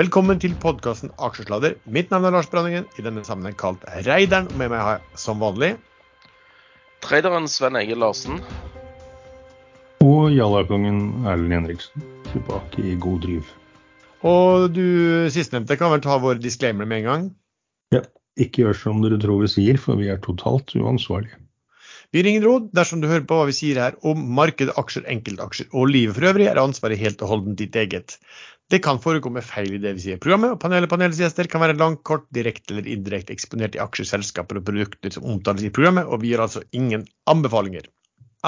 Velkommen til podkasten Aksjesladder. Mitt navn er Lars Branningen, i denne sammenheng kalt Reideren. Med meg har jeg som vanlig Traderen Sven Egil Larsen. Og Jallakongen Erlend Henriksen. Tilbake i god driv. Og du sistnevnte kan vel ta vår disclaimer med en gang? Ja, ikke gjør som dere tror vi sier, for vi er totalt uansvarlige. Vi ringer råd dersom du hører på hva vi sier her om markedet, aksjer, enkeltaksjer og livet for øvrig, er ansvaret helt og holdent ditt eget. Det kan forekomme feil i det vi sier. Programmet og panelet panelets gjester kan være langt, kort, direkte eller indirekte eksponert i aksjer, selskaper og produkter som omtales i programmet, og vi gir altså ingen anbefalinger.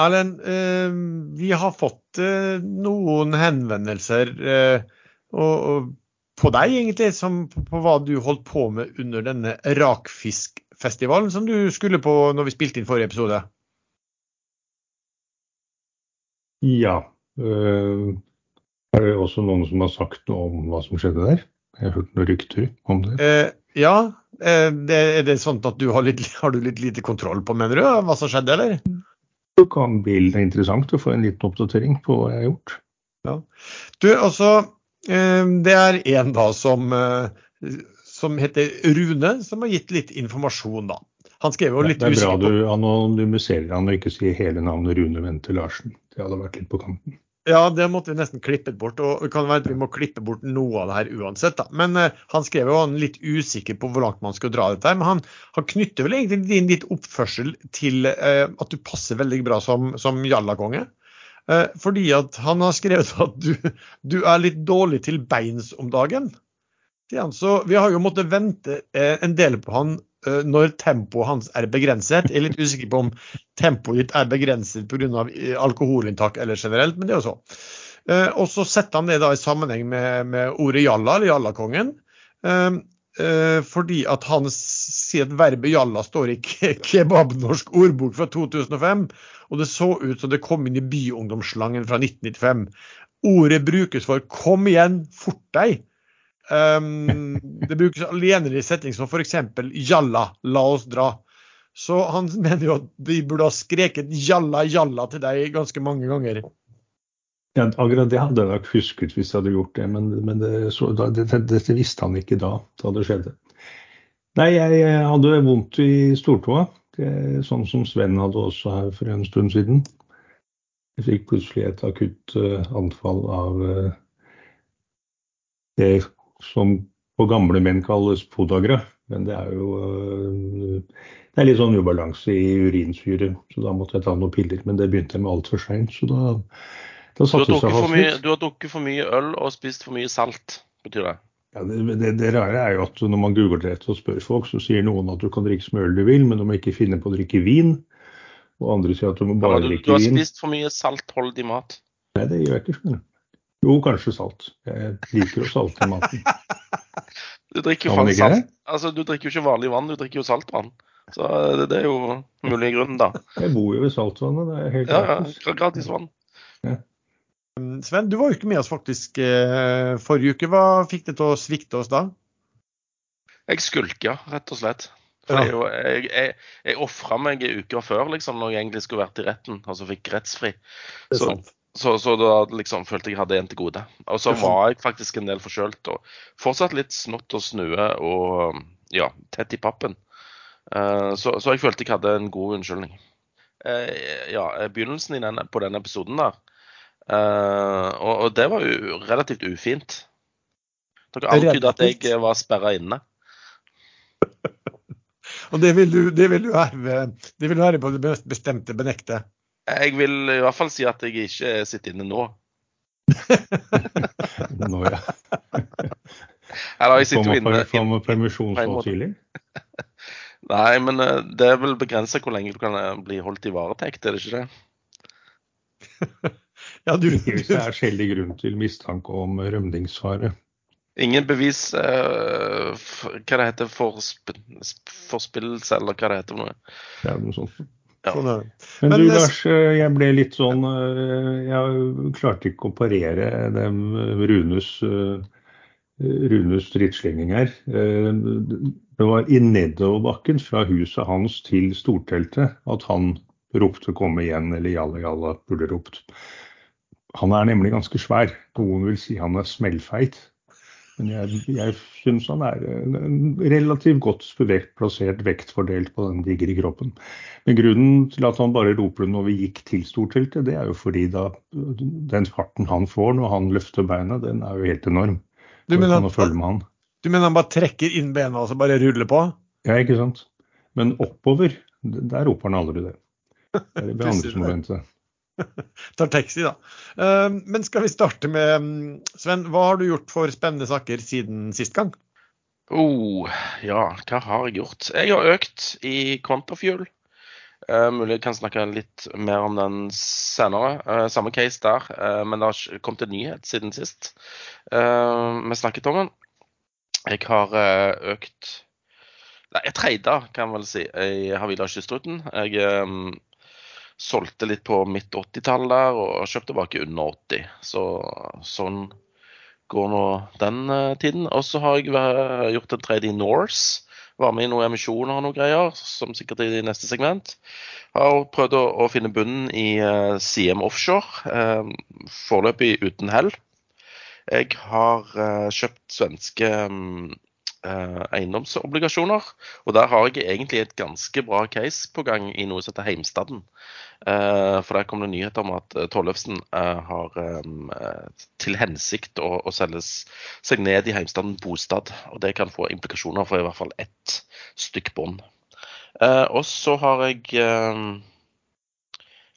Erlend, eh, vi har fått eh, noen henvendelser eh, og, og på deg, egentlig, som, på hva du holdt på med under denne rakfiskfestivalen som du skulle på når vi spilte inn forrige episode. Ja. øh, er det også noen som har sagt noe om hva som skjedde der? Jeg har hørt noen rykter om det. Eh, ja, eh, det, er det sånn at du har, litt, har du litt lite kontroll på, mener du, hva som skjedde, eller? Det kan bli interessant å få en liten oppdatering på hva jeg har gjort. Ja. Du, altså, eh, det er en da som, eh, som heter Rune, som har gitt litt informasjon, da. Han skrev jo litt Det er bra du anonymiserer han og ikke sier hele navnet Rune Wente Larsen. Det hadde vært litt på kanten. Ja, det måtte vi nesten klippet bort. Og det kan være at vi må klippe bort noe av det her uansett. da. Men eh, han skrev jo han litt usikker på hvor langt man skal dra dette her. Men han, han knytter vel egentlig din litt oppførsel til eh, at du passer veldig bra som, som jallakonge. Eh, fordi at han har skrevet at du, du er litt dårlig til beins om dagen. Så vi har jo måttet vente en del på han når tempoet hans er begrenset. Jeg er litt usikker på om tempoet ditt er begrenset pga. alkoholinntak eller generelt, men det er jo så. Eh, Og så setter han det da i sammenheng med, med ordet jalla, eller jallakongen. Eh, eh, Fordi at han sier at verbet jalla står i kebabnorsk ordbok fra 2005. Og det så ut som det kom inn i byungdomsslangen fra 1995. Ordet brukes for 'kom igjen, fort deg'. Um, det brukes alene i setning som f.eks. 'jalla, la oss dra'. Så han mener jo at vi burde ha skreket 'jalla, jalla' til deg ganske mange ganger. Ja, akkurat det hadde jeg nok husket hvis jeg hadde gjort det, men, men det, så, det, det, visste han ikke da, da det skjedde. Nei, jeg, jeg hadde vondt i stortåa, sånn som Sven hadde også her for en stund siden. Jeg fikk plutselig et akutt eh, anfall av eh, det som på gamle menn kalles podagra. Men det er jo eh, det er litt sånn ubalanse i urinsyre, så da måtte jeg ta noen piller. Men det begynte jeg med altfor seint, så da, da satte det seg fast litt. du har drukket for mye øl og spist for mye salt, betyr det. Ja, det, det, det rare er jo at når man googler etter og spør folk, så sier noen at du kan drikke så mye øl du vil, men du må ikke finne på å drikke vin. Og andre sier at du må bare ja, du, du har vin. spist for mye saltholdig mat. Nei, det gjør jeg ikke. skjønner. Jo, kanskje salt. Jeg liker å salte maten. Du drikker jo Kan man faktisk ikke salt. Altså, du drikker jo ikke vanlig vann, du drikker jo saltvann. Så det, det er jo mulig grunn, da. Jeg bor jo ved saltvannet, det er helt Ja, ja, gratis. vann. vann. Sven, du var jo ikke med oss faktisk eh, forrige uke. Hva fikk det til å svikte oss da? Jeg skulka, rett og slett. For Ja. er jeg, jeg, jeg ofra meg uker før, liksom, når jeg egentlig skulle vært i retten, og så fikk rettsfri. Det er sant. Så, så da liksom følte jeg hadde en til gode. Og så var jeg faktisk en del forkjølt og fortsatt litt snott og snue og ja, tett i pappen. Eh, så, så jeg følte jeg hadde en god unnskyldning. Eh, ja, begynnelsen i denne, på denne episoden der, eh, og, og det var jo relativt ufint. Dere antydet at jeg var sperra inne. Og det vil du, det vil du herve det vil du herve på det bestemte benekte. Jeg vil i hvert fall si at jeg ikke sitter inne nå. Nå, ja. Eller jeg sitter jo inne. får man permisjon så tidlig? Nei, men eh, det er vel begrensa hvor lenge du kan eh, bli holdt i varetekt, er det ikke det? Ja, du, Hvis det er skjellig grunn til mistanke om rømningsfare. Ingen bevis uh, f- Hva det heter forsp forspillelse, eller hva det heter for noe. Det er noe sånt. Ja. sånn er det. Men, Men du det- Lars, eh, jeg ble litt sånn eh, Jeg klarte ikke å parere dem Runes, eh, Runes stridsslenging her. Eh, Det var i nedoverbakken fra huset hans til storteltet at han ropte 'komme igjen' eller 'jalla jalla' burde ropt. Han er nemlig ganske svær. Noen vil si han er smellfeit. Men jeg, jeg syns han er relativt godt plassert vektfordelt på den digre kroppen. Men grunnen til at han bare roper når vi gikk til storteltet, det er jo fordi da den farten han får når han løfter beina, den er jo helt enorm. Du mener, han, du mener han bare trekker inn bena og så bare ruller på? Ja, ikke sant. Men oppover, der roper han aldri det. Det er det andre som må vente. Tar taxi, da. Eh, men skal vi starte med mm, Sven, hva har du gjort for spennende saker siden sist gang? Oh, ja, hva har jeg gjort? Jeg har økt i Quantafuel. Uh, mulig jeg kan snakke litt mer om den senere. Uh, samme case der, uh, men det har kommet en nyhet siden sist. vi snakket om den. Jeg har økt Nei, jeg treida, kan man vel si, i Havila Kystruten. Jeg solgte litt på midt 80-tall der og kjøpte tilbake under 80. Så sånn går nå den uh, tiden. Og så har jeg gjort en trade i Norse. Var med i noen emisjoner og noen greier, som sikkert er i neste segment. Har prøvd å, å finne bunnen i uh, eh, CM Offshore. Uh, foreløpig uten hell. Jeg har kjøpt svenske um, eh, eiendomsobligasjoner. Og der har jeg egentlig et ganske bra case på gang i noe som heter Heimstaden. Eh, for der kom det nyheter om at eh, Tollefsen eh, har eh, til hensikt å, selge seg ned i Heimstaden bostad. Og det kan få implikasjoner for i hvert fall ett stykk bånd. Eh, og så har jeg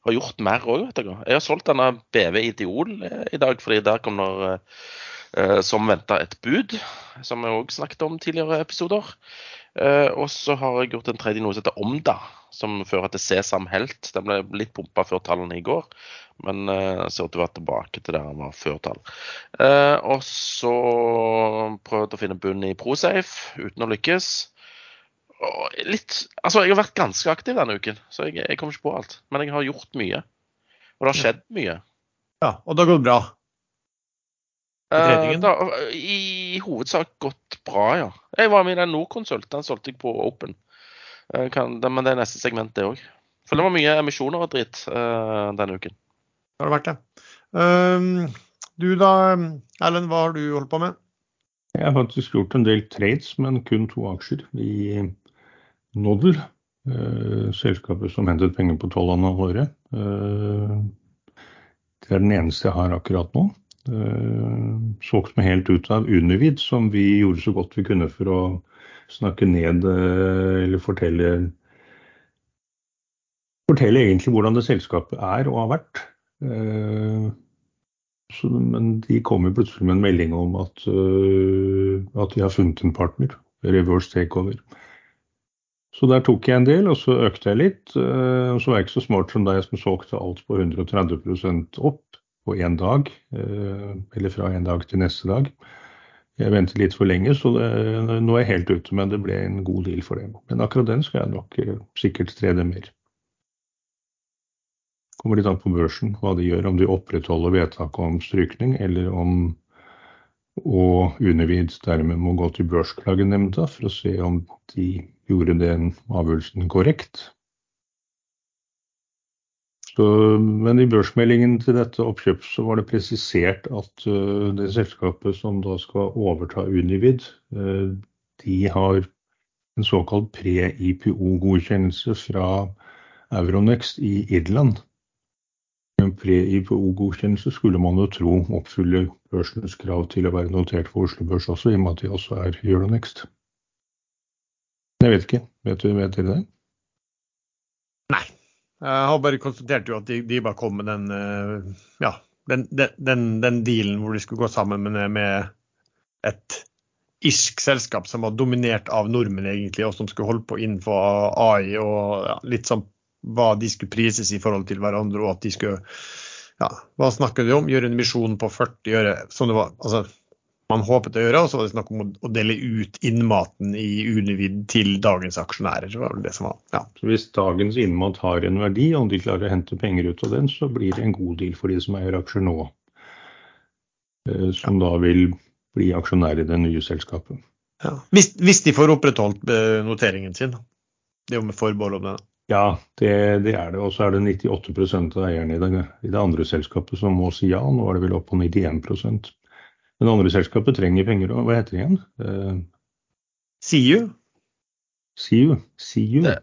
har gjort mer òg. Jeg har solgt denne BV Ideol i dag, fordi der kommer Eh, som venta et bud, som vi òg snakket om tidligere episoder. Eh, og så har jeg gjort en tredje noe som heter Omda, som fører til Sesam Helt. Den ble litt pumpa før tallene i går, men uh, ser ut til å være tilbake til der den var før tall. Og så prøvde å finne bunn i Prosafe uten å lykkes. Litt, altså Jeg har vært ganske aktiv denne uken, så jeg, jeg kommer ikke på alt. Men jeg har gjort mye. Og det har skjedd mye. Ja, og det har gått bra? Uh, da, I hovedsak gått bra, ja. Jeg var med i den Norconsult. Den solgte jeg på Open. Uh, kan, men det er neste segment, det òg. For det var mye emisjoner og dritt uh, denne uken. Det har det vært, det. Uh, du da, Erlend, hva har du holdt på med? Jeg har faktisk gjort en del trades, men kun to aksjer i Noddle. selskapet som hentet penger på tolv av året. det er den eneste jeg har akkurat nå. Eh, solgt meg helt ut av Univid, som vi gjorde så godt vi kunne for å snakke ned eh, eller fortelle Fortelle egentlig hvordan det selskapet er og har vært. Eh, så, men de kommer plutselig med en melding om at, at de har funnet en partner. Reverse takeover. Så der tok jeg en del, og så økte jeg litt. Og så var jeg ikke så smart som deg som solgte alt på 130% opp på én dag, eh, eller fra en dag til neste dag. Jeg ventet litt for lenge, så det, nå er jeg helt ute, men det ble en god deal for det. Men akkurat den skal jeg nok eh, sikkert trede mer. Kommer litt an på børsen hva de gjør, om de opprettholder vedtaket om strykning, eller om og Univid dermed må gå til Børsklagenemnda for å se om de gjorde den avgjørelsen korrekt. Så, men i børsmeldingen til dette oppkjøpet så var det presisert at uh, det selskapet som da skal overta Univid, uh, de har en såkalt pre-IPO-godkjennelse fra Euronext i Irland. En pre-IPO-godkjennelse skulle man jo tro oppfyller børsens krav til å være notert for Oslo Børs også, i og med at de også er Euronext. Jeg vet ikke, vet, du, vet dere det? Nei, jeg har bare konstatert jo at de, de bare kom med den, eh, ja, den, den, den, dealen hvor de skulle gå sammen med, med et irsk selskap som var dominert av nordmenn, egentlig, og som skulle holde på innenfor AI og ja, litt sånn hva de skulle prises i forhold til hverandre, og at de skulle ja, Hva snakker de om? Gjøre en misjon på 40 øre, som det var. altså man håpet å gjøre, og så var det snakk om å dele ut innmaten i Univid til dagens aksjonærer. Det var vel det som var, ja. Så Hvis dagens innmat har en verdi, og de klarer å hente penger ut av den, så blir det en god deal for de som eier aksjer nå. Eh, som da vil bli aksjonær i det nye selskapet. Ja. Hvis, hvis, de får opprettholdt eh, noteringen sin. Det er jo med forbehold om det. Ja, det, det, er det. Og så er det 98 av eierne i det, i det, andre selskapet som må si ja. Nå er det vel opp på 91 Men andre selskapet trenger penger òg. Hva heter det igjen? Uh, SIU? SIU. SIU. Det,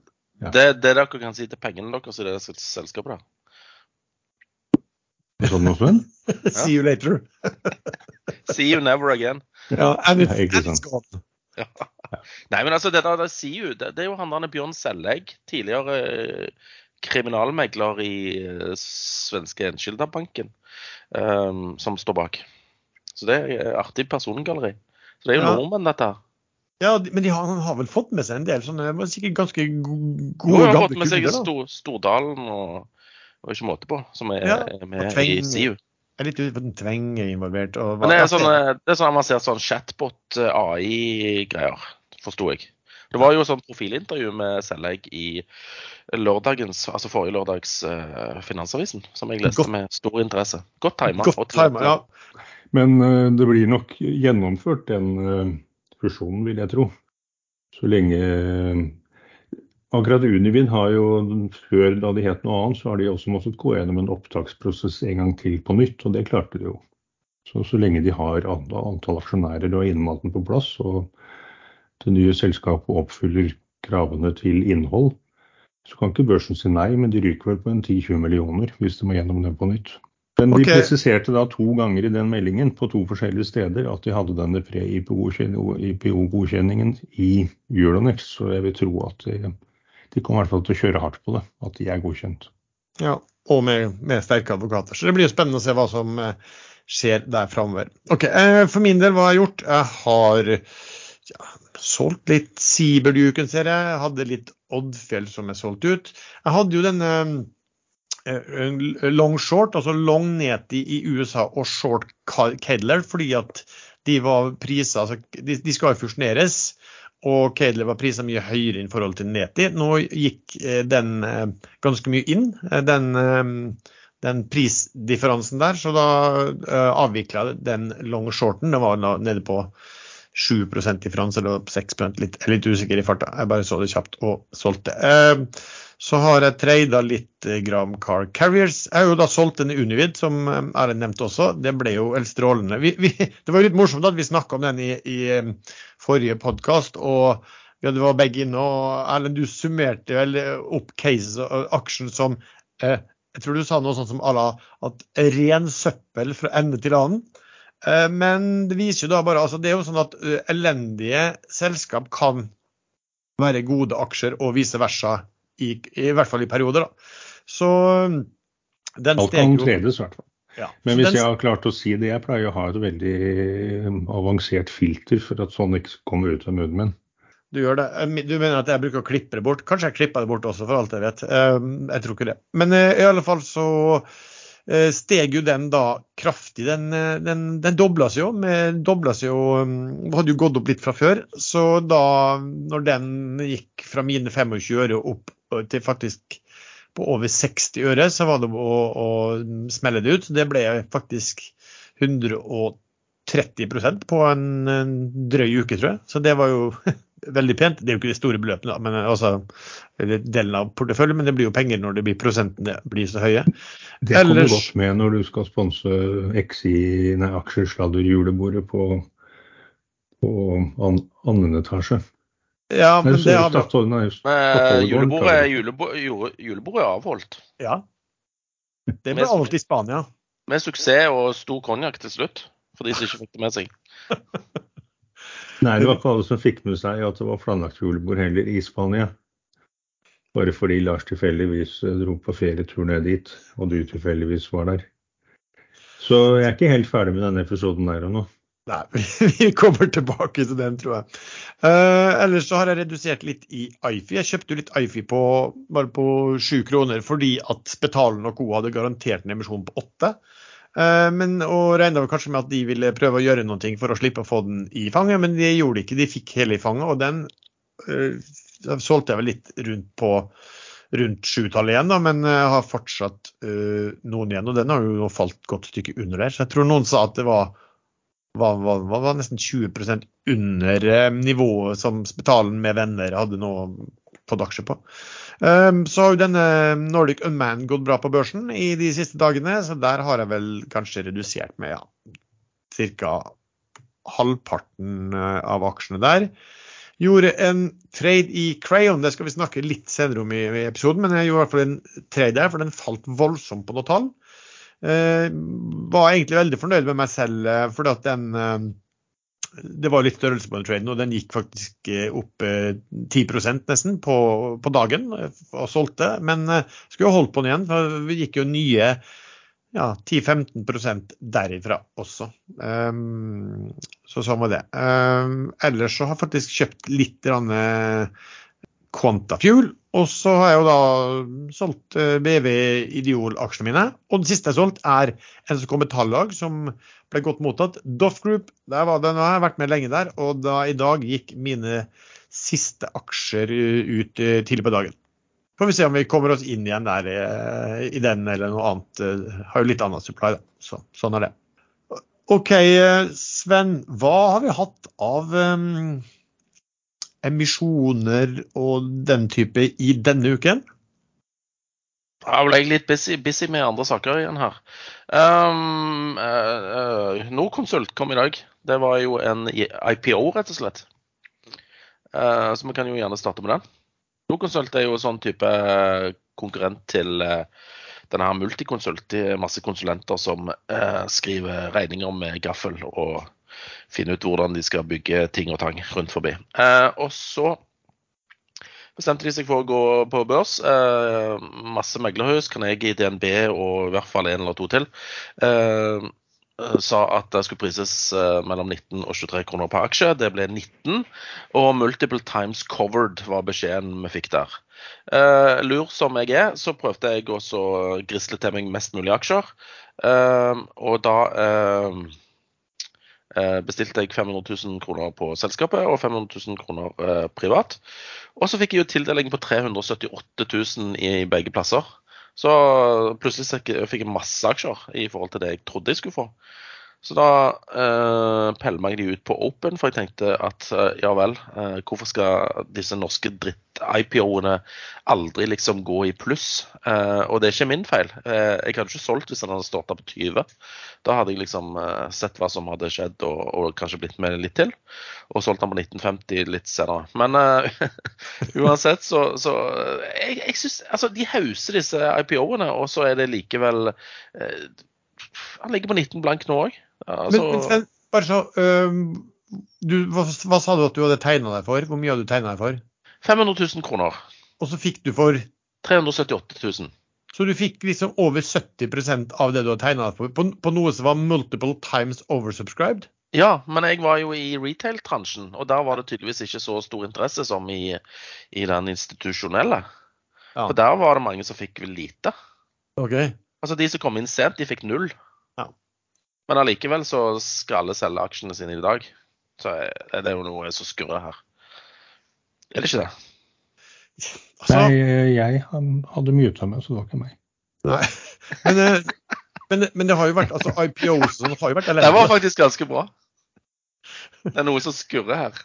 Ja. det, det dere kan si til pengene deres i det sel- selskapet, da. Sånn noe, Sven? See you later. See you never again. Ja, and it's, Ja, ikke and it's sant. gone. Ja. Nei, men altså, det der det sier jo, det, det er jo han der Bjørn Sellegg, tidligere eh, kriminalmegler i eh, svenske Enskildabanken, eh, som står bak. Så det er artig persongalleri. Så det er jo Ja. nordmenn, dette her. Ja, men de har, han har vel fått med seg en del sånne sikkert ganske gode gamle kunder? De har fått med seg kunder. Stor, Stordalen og, og ikke måte på, som er, Ja, er med Tveng. i SIU. Jeg er litt ute på den Tveng er involvert. Og, Men det er sånn, eh, det er sånn avansert sånn chatbot-AI-greier, forsto jeg. Det var jo sånn profilintervju med Sellegg i lørdagens, altså forrige lørdags uh, Finansavisen, som jeg leste Godt- med stor interesse. Godt tima. Godt ja. Men eh, det blir nok gjennomført den eh, fusjonen, vil jeg tro. Så lenge eh, Akkurat Univid har jo, før da de het noe annet, så har de også måttet gå gjennom en opptaksprosess en gang til på nytt, og det klarte de jo. Så, så lenge de har antall aksjonærer og innmaten på plass, og det nye selskapet oppfyller kravene til innhold, så kan ikke børsen si nei, men de ryker vel på en 10-20 millioner hvis de må gjennom det på nytt. Men de presiserte da to ganger i den meldingen på to forskjellige steder at de hadde denne pre-IPO-godkjenningen i Euronex, så jeg vil tro at de, de kommer i hvert fall til å kjøre hardt på det, at de er godkjent. Ja, og med, med sterke advokater. Så det blir jo spennende å se hva som eh, skjer der framover. Ok, eh, For min del, hva jeg har gjort? Jeg har ja, solgt litt Siberduken, ser jeg. Jeg hadde litt Oddfjell som er solgt ut. Jeg hadde jo denne eh, long short, altså long ned i, USA og short Kedler, fordi at de var priser, altså de, de skal jo fusjoneres. Og Cadler var prisa mye høyere i forhold til Neti. Nå gikk eh, den eh, ganske mye inn, eh, den, eh, den prisdifferansen der. Så da eh, avvikla den long shorten. Det var nede på 7% differanse, eller 6 litt, litt usikker i farta. Jeg bare så det kjapt og solgte. Så har jeg trada litt eh, Gram Car Carriers. Jeg har jo da solgt denne Univid, som eh, Erlend nevnte også. Det ble jo helt strålende. Vi, vi, det var jo litt morsomt at vi snakka om den i, i eh, forrige podkast. Ja, det var begge inne. Og Erlend, du summerte vel opp cases og aksjen som eh, Jeg tror du sa noe sånt som la at ren søppel fra ende til annen. Eh, men det viser jo da bare altså Det er jo sånn at uh, elendige selskap kan være gode aksjer, og vice versa. I, I hvert fall i perioder, da. Så den Alt kan tredes, i hvert fall. ja. Men hvis den- jeg har klart å si det, jeg pleier å ha et veldig eh, avansert filter for at sånn ikke kommer ut av munnen min. Du gjør det. Eh, Du mener at jeg bruker å klippe det bort? Kanskje jeg klipper det bort også, for alt jeg vet. Eh, Jeg tror ikke det. Men eh, i alle fall så eh, steg jo den da kraftig. Den, den, den dobla seg jo. Med, dobla seg jo Hadde jo gått opp litt fra før. Så da, når den gikk fra mine 25 øre opp til faktisk på over 60 øre, så var det å, å smelle det ut. Det ble faktisk 130% på en, en drøy uke, tror jeg. Så det var jo veldig pent. Det er jo ikke de store beløpene, men altså, delen av porteføljen, men det blir jo penger når det blir prosentene blir så høye. Det kommer Ellers- godt med når du skal sponse XI, nei, aksjesladderjulebordet på, på an, annen etasje. Ja, men det har vi Men julebordet, julebordet, jule- julebordet er avholdt. Ja. Det ble avholdt i Spania. Med suksess og stor konjakk til slutt, for de som ikke fikk det med seg. Nei, det var ikke alle som fikk med seg at det var planlagt julebord heller i Spania. Bare fordi Lars tilfeldigvis eh, dro på ferietur ned dit, og du tilfeldigvis var der. Så jeg er ikke helt ferdig med denne episoden der og nå. Nei, vi kommer tilbake til den, tror jeg. Uh, ellers så har jeg redusert litt i Ifi. Jeg kjøpte jo litt Ifi på, bare på sju kroner fordi at Spetalen og co. hadde garantert en emisjon på åtte. Uh, men, og regna kanskje med at de ville prøve å gjøre noe for å slippe å få den i fanget, men de gjorde det ikke. De fikk hele i fanget, og den uh, solgte jeg vel litt rundt på rundt sjutallet igjen, da, men jeg har fortsatt uh, noen igjen. Og den har jo falt godt stykke under der. Så jeg tror noen sa at det var var, var, var, nesten 20 under eh, nivået som Spetalen med venner hadde nå fått aksjer på. Um, så har jo denne Nordic Unman gått bra på børsen i de siste dagene, så der har jeg vel kanskje redusert med ja, ca. halvparten av aksjene der. Gjorde en trade i Crayon, det skal vi snakke litt senere om i, i episoden, men jeg gjorde i hvert fall en trade der, for den falt voldsomt på noen tall. Eh, var egentlig veldig fornøyd med meg selv, fordi at den eh, det var litt størrelse på den traden, og den gikk faktisk opp 10 nesten på, på, dagen og solgte. Men skulle holdt på den igjen, for vi gikk jo nye ja, 10-15% derifra også. Um, så sånn var det. Um, ellers så har jeg faktisk kjøpt litt Quantafuel. Og så har jeg jo da solgt uh, BV Ideol-aksjene mine. Og den siste jeg har solgt, er NSK Metallag, som ble godt mottatt. Doff Group, der var den, jeg har vært med lenge der. Og da i dag gikk mine siste aksjer ut uh, tidlig på dagen. Får vi se om vi kommer oss inn igjen der eh, i den eller noe annet. Eh, har jo litt annet supply, da. Så, sånn er det. OK, eh, Sven. Hva har vi hatt av um, emisjoner og den type i denne uken? Jeg ble litt busy, busy, med andre saker igjen her. Um, uh, uh, Norconsult kom i dag. Det var jo en IPO, rett og slett. Uh, så vi kan jo gjerne starte med den. Norconsult er jo sånn type konkurrent til denne her Multiconsult. Det er masse konsulenter som skriver regninger med gaffel og finner ut hvordan de skal bygge ting og tang rundt forbi. Uh, og så bestemte de seg for å gå på børs. masse meglerhus, Carnegie, DNB og i hvert fall en eller to til. Eh, sa at det skulle prises eh, mellom 19 og 23 kroner per aksje. Det ble 19. Og 'multiple times covered' var beskjeden vi fikk der. Lur som jeg er, så prøvde jeg også å grisle til meg mest mulig aksjer. Og da bestilte jeg 500 000 kroner på selskapet og 500 000 kroner privat. Og så fikk jeg jo tildeling på 378 000 i begge plasser. Så plutselig fikk jeg masse aksjer i forhold til det jeg trodde jeg skulle få. Så da eh, peller jeg de ut på Open, for jeg tenkte at eh, ja vel, eh, hvorfor skal disse norske dritt-IPO-ene aldri liksom gå i pluss? Eh, og det er ikke min feil. Eh, jeg hadde ikke solgt hvis den hadde stått der på 20. Da hadde jeg liksom eh, sett hva som hadde skjedd, og, og, kanskje blitt med litt til. Og solgt den på 1950 litt senere. Men uansett, så, så Jeg, jeg syns Altså, de hauser disse IPO-ene, og så er det likevel han ligger på 19 blank nå òg. Altså... Men, men bare så, øh, du, hva, hva, sa du at du hadde tegna deg for? Hvor mye hadde du tegna deg for? 500 000 kroner. Og så fikk du for 378 000. Så du fikk liksom over 70% av det du hadde tegna deg for, på, på, noe som var multiple times oversubscribed? Ja, men jeg var jo i retail-transjen, og der var det tydeligvis ikke så stor interesse som i, i den institusjonelle. Ja. For der var det mange som fikk lite. Okay. Altså De som kom inn sent, de fikk null. Men allikevel så skal alle selge aksjene sine i dag. Så er det jo noe som skurrer her. Er det ikke det? Altså, Nei, jeg hadde muta meg, så det var ikke meg. Nei, men, eh, men, men det har jo vært altså IPOs har jo vært elendig. Det var faktisk ganske bra. Det er noe som skurrer her.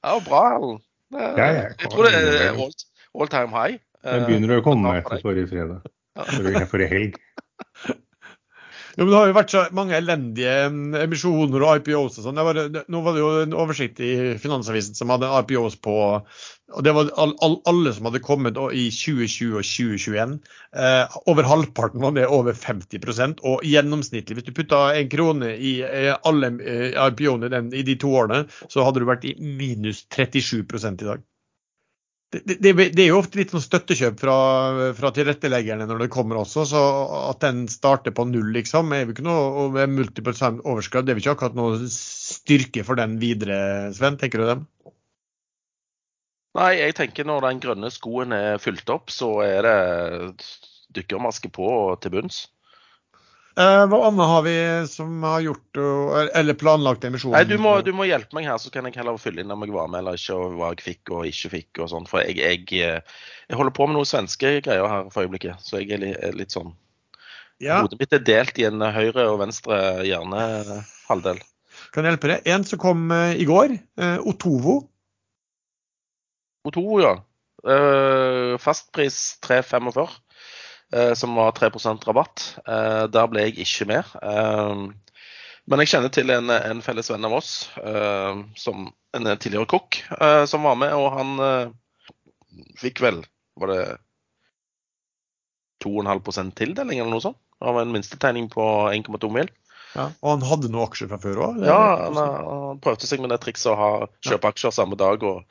Ja, bra, Erlend. Jeg tror det er all, all time high. Den begynner å komme etter forrige fredag. Forrige helg. Jo, men Det har jo vært så mange elendige mm, emisjoner og IPOs og sånn. Nå var det jo en oversikt i Finansavisen som hadde IPOs på og Det var all, all, alle som hadde kommet i 2020 og 2021. Eh, over halvparten var det over 50% og gjennomsnittlig, hvis du putta en krone i eh, alle eh, IPO-ene i de to årene, så hadde du vært i minus 37 i dag det, det, det, er jo ofte litt sånn støttekjøp fra, fra, tilretteleggerne når det kommer også, så at den starter på null, liksom, er jo ikke noe multiple overskudd. Det er jo ikke akkurat noe styrke for den videre, Sven, tenker du dem? Nei, jeg tenker når den grønne skoen er fylt opp, så er det dykkermaske på til bunns. Eh, hva annet har vi som har gjort eller planlagt emisjonen? Nei, du må, du må, hjelpe meg her, så kan jeg heller fylle inn om jeg var med eller ikke, og hva jeg fikk og ikke fikk og sånn. For jeg, jeg, eh, jeg, holder på med noen svenske greier her for øyeblikket, så jeg er litt, litt sånn ja. Hodet mitt er delt i en høyre og venstre hjernehalvdel. Kan jeg hjelpe deg? En som kom uh, i går, Otovo. Otovo, ja. Fastpris 345. eh, som var 3% rabatt. Eh, der ble jeg ikke med. Eh, men jeg kjenner til en, en felles venn av oss, eh, som en tidligere kokk, eh, som var med, og han eh, fikk vel Var det 2,5% tildeling eller noe sånt? Av en minstetegning på 1,2 mil. Ja, og han hadde noen aksjer fra før òg? Ja, han, han, prøvde seg med det trikset å ha, kjøpe aksjer samme dag og,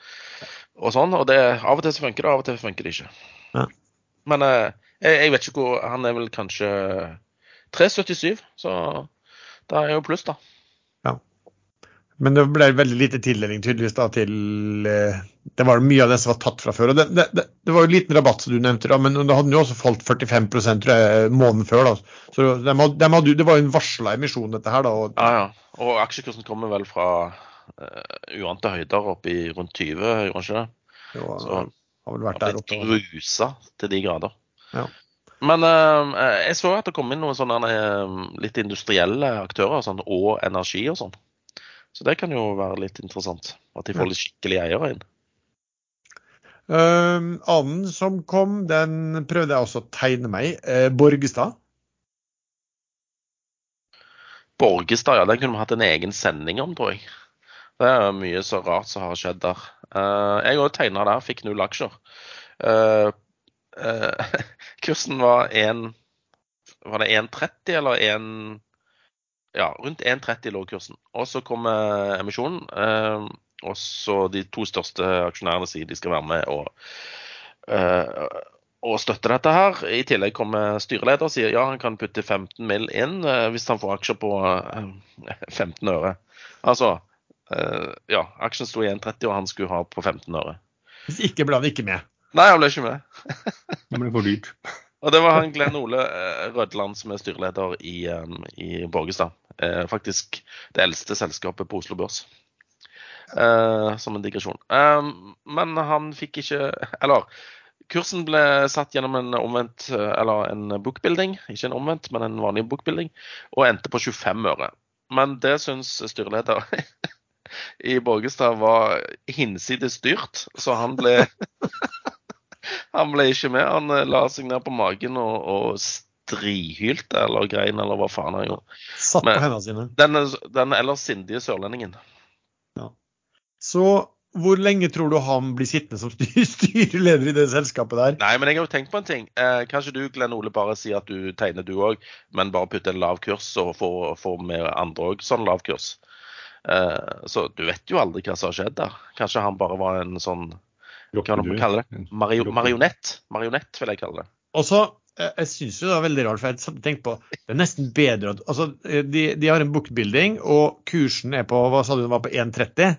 og sånn. Og det, av og til så funker det, av og til funker det ikke. Ja. Men jeg, jeg, vet ikke hvor Han er vel kanskje 3,77, så det er jo pluss, da. Ja. Men det ble veldig lite tildeling tydeligvis da til eh, Det var mye av det som var tatt fra før. og Det, det, det var jo liten rabatt, som du nevnte, da, men det hadde jo også falt 45 tror jeg, måneden før. da. Så de hadde, de hadde, Det var jo en varsla emisjon, dette her. da. Og, ja, ja. Og aksjekursen kommer vel fra uh, uante høyder opp i rundt 20, gjorde den ikke det? Jo, Så har vel vært der oppe. Grusa til de grader. Ja. Men uh, jeg så at det kom inn noen sånne uh, litt industrielle aktører sånn, og energi og sånn. Så det kan jo være litt interessant. At de får litt skikkelige eiere inn. Uh, annen som kom, den prøvde jeg også å tegne meg. Uh, Borgestad. Borgestad, ja. Den kunne vi hatt en egen sending om, tror jeg. Det er mye så rart som har skjedd der. Uh, jeg òg tegna der, fikk null aksjer. Uh, kursen var 1 Var det 1,30 eller 1 ja, rundt 1,30 lå kursen. Og så kommer emisjonen. Eh, og så de to største aksjonærene sier de skal være med og, eh, og støtte dette her. I tillegg kommer styreleder og sier ja, han kan putte 15 mill. inn eh, hvis han får aksjer på 15 øre. Altså, ja, aksjen sto i 1,30 og han skulle ha på 15 øre. Hvis ikke ble ikke med. Nei, han ble ikke med. det ble for dyrt. Og det var han Glenn Ole Rødland som er styreleder i, i Borgestad. Eh, faktisk det eldste selskapet på Oslo Børs. Eh, som en digresjon. Eh, men han fikk ikke Eller kursen ble satt gjennom en omvendt Eller en bookbuilding, ikke en omvendt, men en vanlig bookbuilding, og endte på 25 øre. Men det syns styreleder i Borgestad var hinsides dyrt, så han ble Han ble ikke med. Han la seg ned på magen og, og strihylte eller grein, eller hva faen han gjorde. Satt på hendene sine. Den, den ellers sindige sørlendingen. Ja. Så hvor lenge tror du han blir sittende som styreleder i det selskapet der? Nei, men jeg har jo tenkt på en ting. Eh, kanskje du, Glenn Ole, bare sier at du tegner du òg, men bare putter en lav kurs og får, får med andre òg sånn lav kurs. Eh, så du vet jo aldri hva som har skjedd der. Kanskje han bare var en sånn Hva kan man kalle det? Mario, marionett. Marionett, vil jeg kalle det. Og så jeg syns det var veldig rart, for jeg tenkte på det er nesten bedre at altså, de, de, har en bookbuilding, og kursen er på hva sa du, den var på 1,30.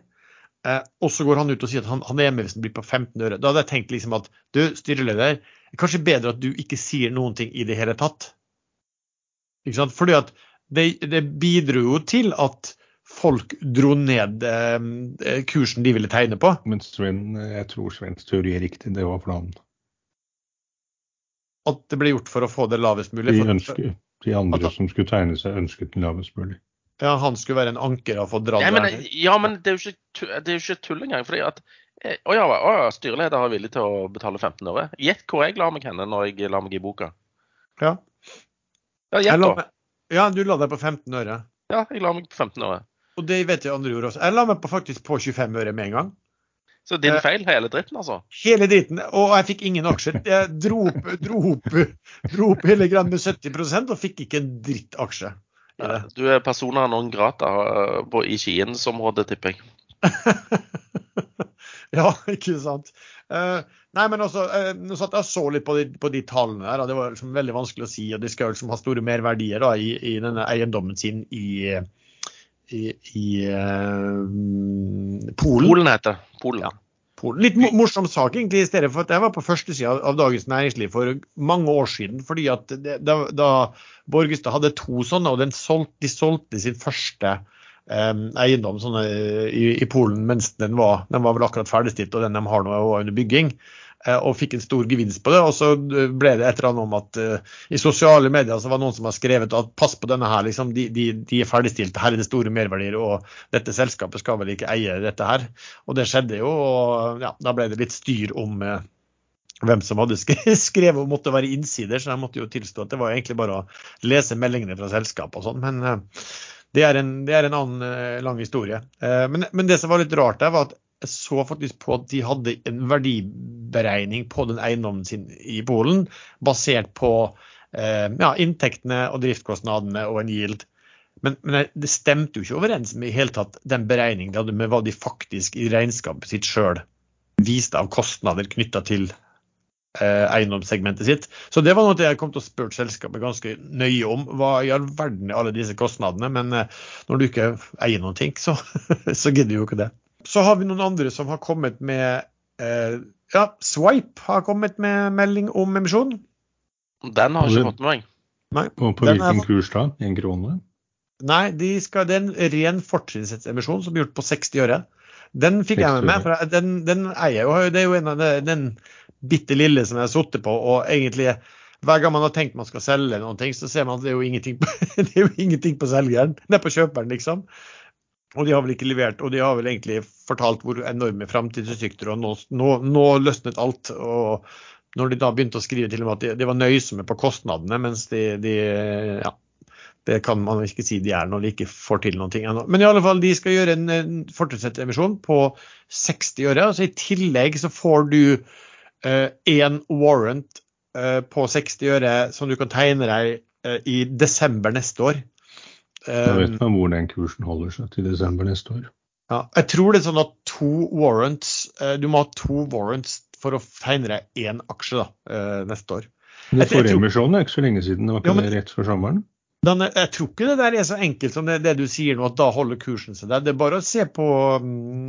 Eh, og så går han ut og sier at han, han er med hvis den blir på 15 øre. Da hadde jeg tenkt liksom at du, styreleder, er kanskje bedre at du ikke sier noen ting i det hele tatt. Ikke sant? Fordi at det, det bidro jo til at folk dro ned eh, kursen de ville tegne på. Men Sven, jeg tror Svens teori er riktig, det var planen at det ble gjort for å få det lavest mulig? De, ønsker, de andre at, som skulle tegne seg, ønsket det lavest mulig. Ja, han skulle være en anker og få dratt ja, men, ja, men det er jo ikke, det er jo ikke tull engang. fordi at eh, å ja, å ja, styreleder er villig til å betale 15 øre. Gjett hvor jeg la meg henne når jeg la meg i boka. Ja. Ja, gjett da. Ja, du la deg på 15 øre. Ja, jeg la meg på 15 øre. Og det vet jeg andre gjorde også. Jeg la meg på, faktisk på 25 øre med en gang. Så din eh, feil, hele dritten, altså? Hele dritten. Og jeg fikk ingen aksjer. Jeg dro opp, dro opp, dro opp hele greia med 70% og fikk ikke en dritt aksje. Ja, du er persona non grata eh, på, i Skiensområdet, tipper jeg. ja, ikke sant. Uh, nei, men også, uh, nå satt jeg så litt på de, på de tallene her, og det var liksom veldig vanskelig å si. og De skal liksom ha store merverdier da, i, i denne eiendommen sin i, i, i uh, Polen. Polen heter det. Polen. Ja. Polen. Litt morsom sak egentlig, i stedet for at jeg var på førstesida av Dagens Næringsliv for mange år siden. fordi at det, da, da Borgestad hadde to sånne, og solgte, de solgte sin første um, eiendom sånne, i, i, Polen mens den var, den var vel akkurat ferdigstilt, og den de har nå er under bygging. Eh, og fikk en stor gevinst på det. Og så ble det et eller annet om at uh, i sosiale medier så var det noen som har skrevet at pass på denne her, liksom, de, de, de er ferdigstilte, her er det store merverdier, og dette selskapet skal vel ikke eie dette her. Og det skjedde jo, og ja, da ble det litt styr om uh, hvem som hadde skrevet og måtte være innsider, så jeg måtte jo tilstå at det var egentlig bare å lese meldingene fra selskapet og sånn. Men uh, det er, en, det er en annen eh, lang historie. Eh, men, men, det som var litt rart der, var at jeg så faktisk på at de hadde en verdiberegning på den eiendommen sin i Polen, basert på ja, inntektene og driftskostnadene og en yield. Men, men, det stemte jo ikke overens med i hele tatt den beregningen de hadde med hva de faktisk i regnskapet sitt sjøl viste av kostnader knytta til Eh, eiendomssegmentet sitt. Så det var noe jeg kom til å spørre selskapet ganske nøye om. Hva i all verden er alle disse kostnadene? Men eh, når du ikke eier noen ting, så, så gidder du jo ikke det. Så har vi noen andre som har kommet med eh, Ja, Swipe har kommet med melding om emisjon. Den har ikke fått med meg. Nei, på, på hvilken kurs da? En krone? Nei, de skal, det er en ren fortrinnsrettsemisjon som blir gjort på 60 øre. Den fikk jeg med meg, for den, den eier jo. Det er jo en av den bitte lille som jeg har sittet på. og egentlig hver gang man har tenkt man skal selge noen ting, så ser man at det er jo ingenting på, det er jo ingenting på selgeren. Det er på kjøperen, liksom. Og de har vel ikke levert, og de har vel egentlig fortalt hvor enorme framtidsutsikter, og nå, nå, nå, løsnet alt. og når de da begynte å skrive til og med at de, de var nøysomme på kostnadene, mens de, de, ja, det kan man ikke si de er når de ikke får til noen ting ennå. Men i alle fall, de skal gjøre en, en fortrinnsrettemisjon på 60 øre. altså I tillegg så får du én uh, warrant uh, på 60 øre som du kan tegne deg uh, i desember neste år. Da vet man hvor den kursen holder seg til desember neste år. Ja, jeg tror det er sånn at to warrants, du må ha to warrants for å tegne deg én aksje da, neste år. Det forrige emisjonen er ikke så lenge siden, det var ikke ja, men, det rett før sommeren? Den, jeg tror ikke det der er så enkelt som det, det, du sier nå, at da holder kursen seg der. Det er bare å se på um,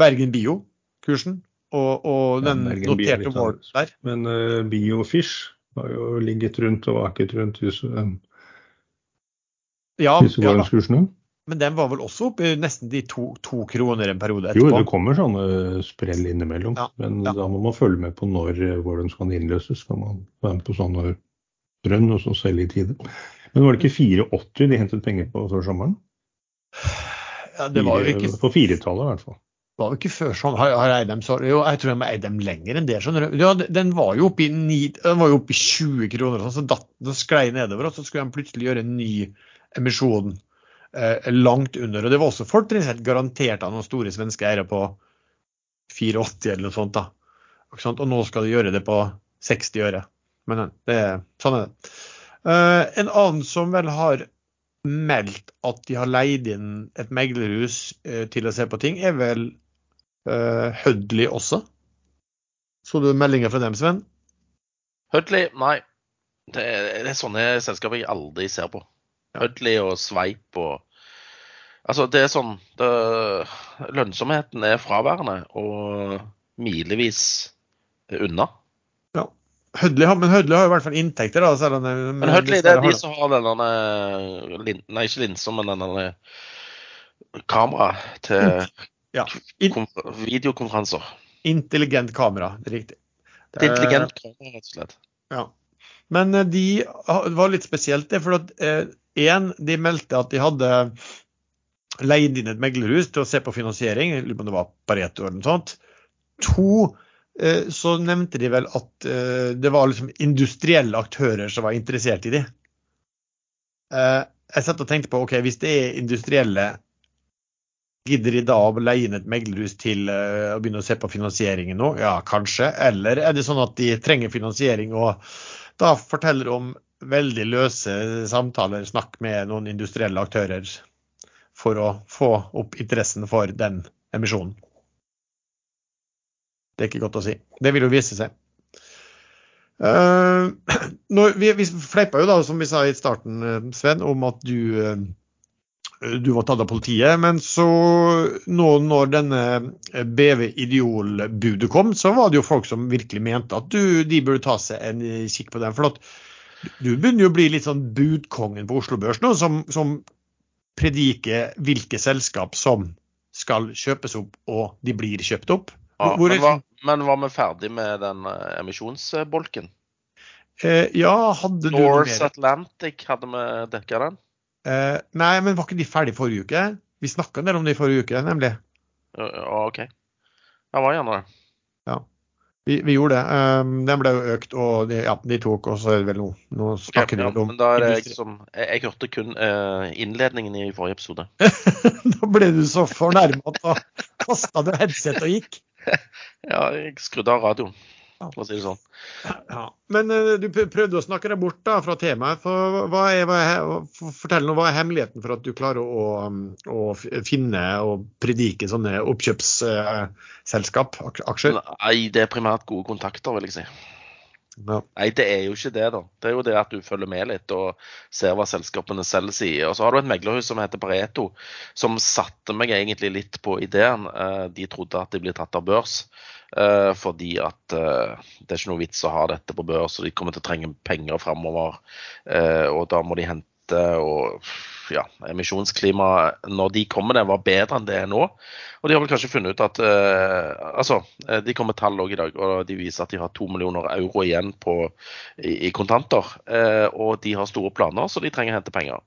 Bergen Bio-kursen og, og den ja, noterte warrants der. Men uh, Biofish har jo ligget rundt og vaket rundt huset. um, ja, ja da. Men den var vel også oppe i nesten de to, to, kroner en periode etterpå? Jo, det kommer sånne sprell innimellom. Ja, men ja. da må man følge med på når hvor den skal innløses. Skal man være med på sånne drønn og så selge i tide. Men var det ikke 480 de hentet penger på før sommeren? Ja, det var jo ikke... På firetallet i hvert fall Det var jo ikke før sånn. Har, har eid dem så, jo, jeg tror jeg må eie dem lenger enn det. skjønner du. Ja, den var jo oppe i, 9, var jo oppe i 20 kroner, sånn, så datt, den sklei nedover. Og så skulle de plutselig gjøre en ny emisjon eh, langt under. og Det var også fortrinnsrett garantert av noen store svenske eiere på 84 eller noe sånt. da. Og nå skal de gjøre det på 60 øre. Men eh, det, sånn er det. Eh, en annen som vel har meldt at de har leid inn et meglerhus eh, til å se på ting, er vel Hødli Hudley også. Så du meldinger fra dem, Sven? Hudley, nei. Det er, sånne selskaper jeg aldri ser på. Hudley og Sveip og Altså, det er sånn det, Lønnsomheten er fraværende og milevis unna. Ja. Hudley men Hødli har i hvert fall inntekter, da. Selv om det, men Hødli det er de som har denne Nei, ikke linsa, men denne kamera til ja. Videokonferanser. Intelligent kamera, det er riktig. Det er intelligent kamera, rett og slett. Ja. Men eh, de var litt spesielt, det. For at én, eh, de meldte at de hadde leid inn et meglerhus til å se på finansiering. Lurer på om det var Pareto eller noe sånt. To, eh, så nevnte de vel at det var liksom industrielle aktører som var interessert i de. Jeg satt og tenkte på ok, hvis det er industrielle Gidder de da å leie inn et meglerhus til å begynne å se på finansieringen nå? Ja, kanskje. Eller er det sånn at de trenger finansiering og da forteller om veldig løse samtaler, snakk med noen industrielle aktører for å få opp interessen for den emisjonen? Det er ikke godt å si. Det vil jo vise seg. Uh, når, vi, vi fleipa jo da, som vi sa i starten, eh, Sven, om at du uh, du var tatt av politiet. Men så nå når denne BV Ideol-budet kom, så var det jo folk som virkelig mente at du, de burde ta seg en kikk på den. For du begynner jo å bli litt sånn budkongen på Oslo Børs nå, som, som prediker hvilke selskap som skal kjøpes opp, og de blir kjøpt opp. Ja, men, var, men, var, vi ferdig med den uh, emisjonsbolken? Eh, ja, hadde du North Atlantic, hadde vi dekka den? Uh, nei, men var ikke de ferdige forrige uke? Vi snakka en del om det i forrige uke, nemlig. Uh, OK. Jeg var gjerne det. Ja. Vi, vi gjorde det. Um, den ble jo økt, og de, ja, de tok, og så det vel noe Nå snakker ja, Ja, om men da er det jeg som Jeg, jeg hørte kun uh, innledningen i forrige episode. Da ble du så fornærma at da kasta du headset og gikk. Ja, jeg skrudde av radioen, for å si det sånn. Ja. Men uh, du prøvde å snakke deg bort da fra temaet. For hva er, hva er, fortell nå, hva er hemmeligheten for at du klarer å, um, å finne og predike sånne oppkjøpsselskap, aksjer? Nei, det er primært gode kontakter, vil jeg si. Ja. Nei, det er jo ikke det, da. Det er jo det at du følger med litt og ser hva selskapene selv sier. Og så har du et meglerhus som heter Pareto, som satte meg egentlig litt på ideen. Eh, De trodde at de blir tatt av børs, eh, fordi at eh, det er ikke noe vits å ha dette på børs, og de kommer til å trenge penger framover. Og da må de hente og ja, emisjonsklima når de kommer det, var bedre enn det er nå. Og de har vel kanskje funnet ut at eh, Altså, eh, de kom med tall òg i dag, og de viser at de har to millioner euro igjen på, i, i kontanter. Eh, og de har store planer, så de trenger å hente penger.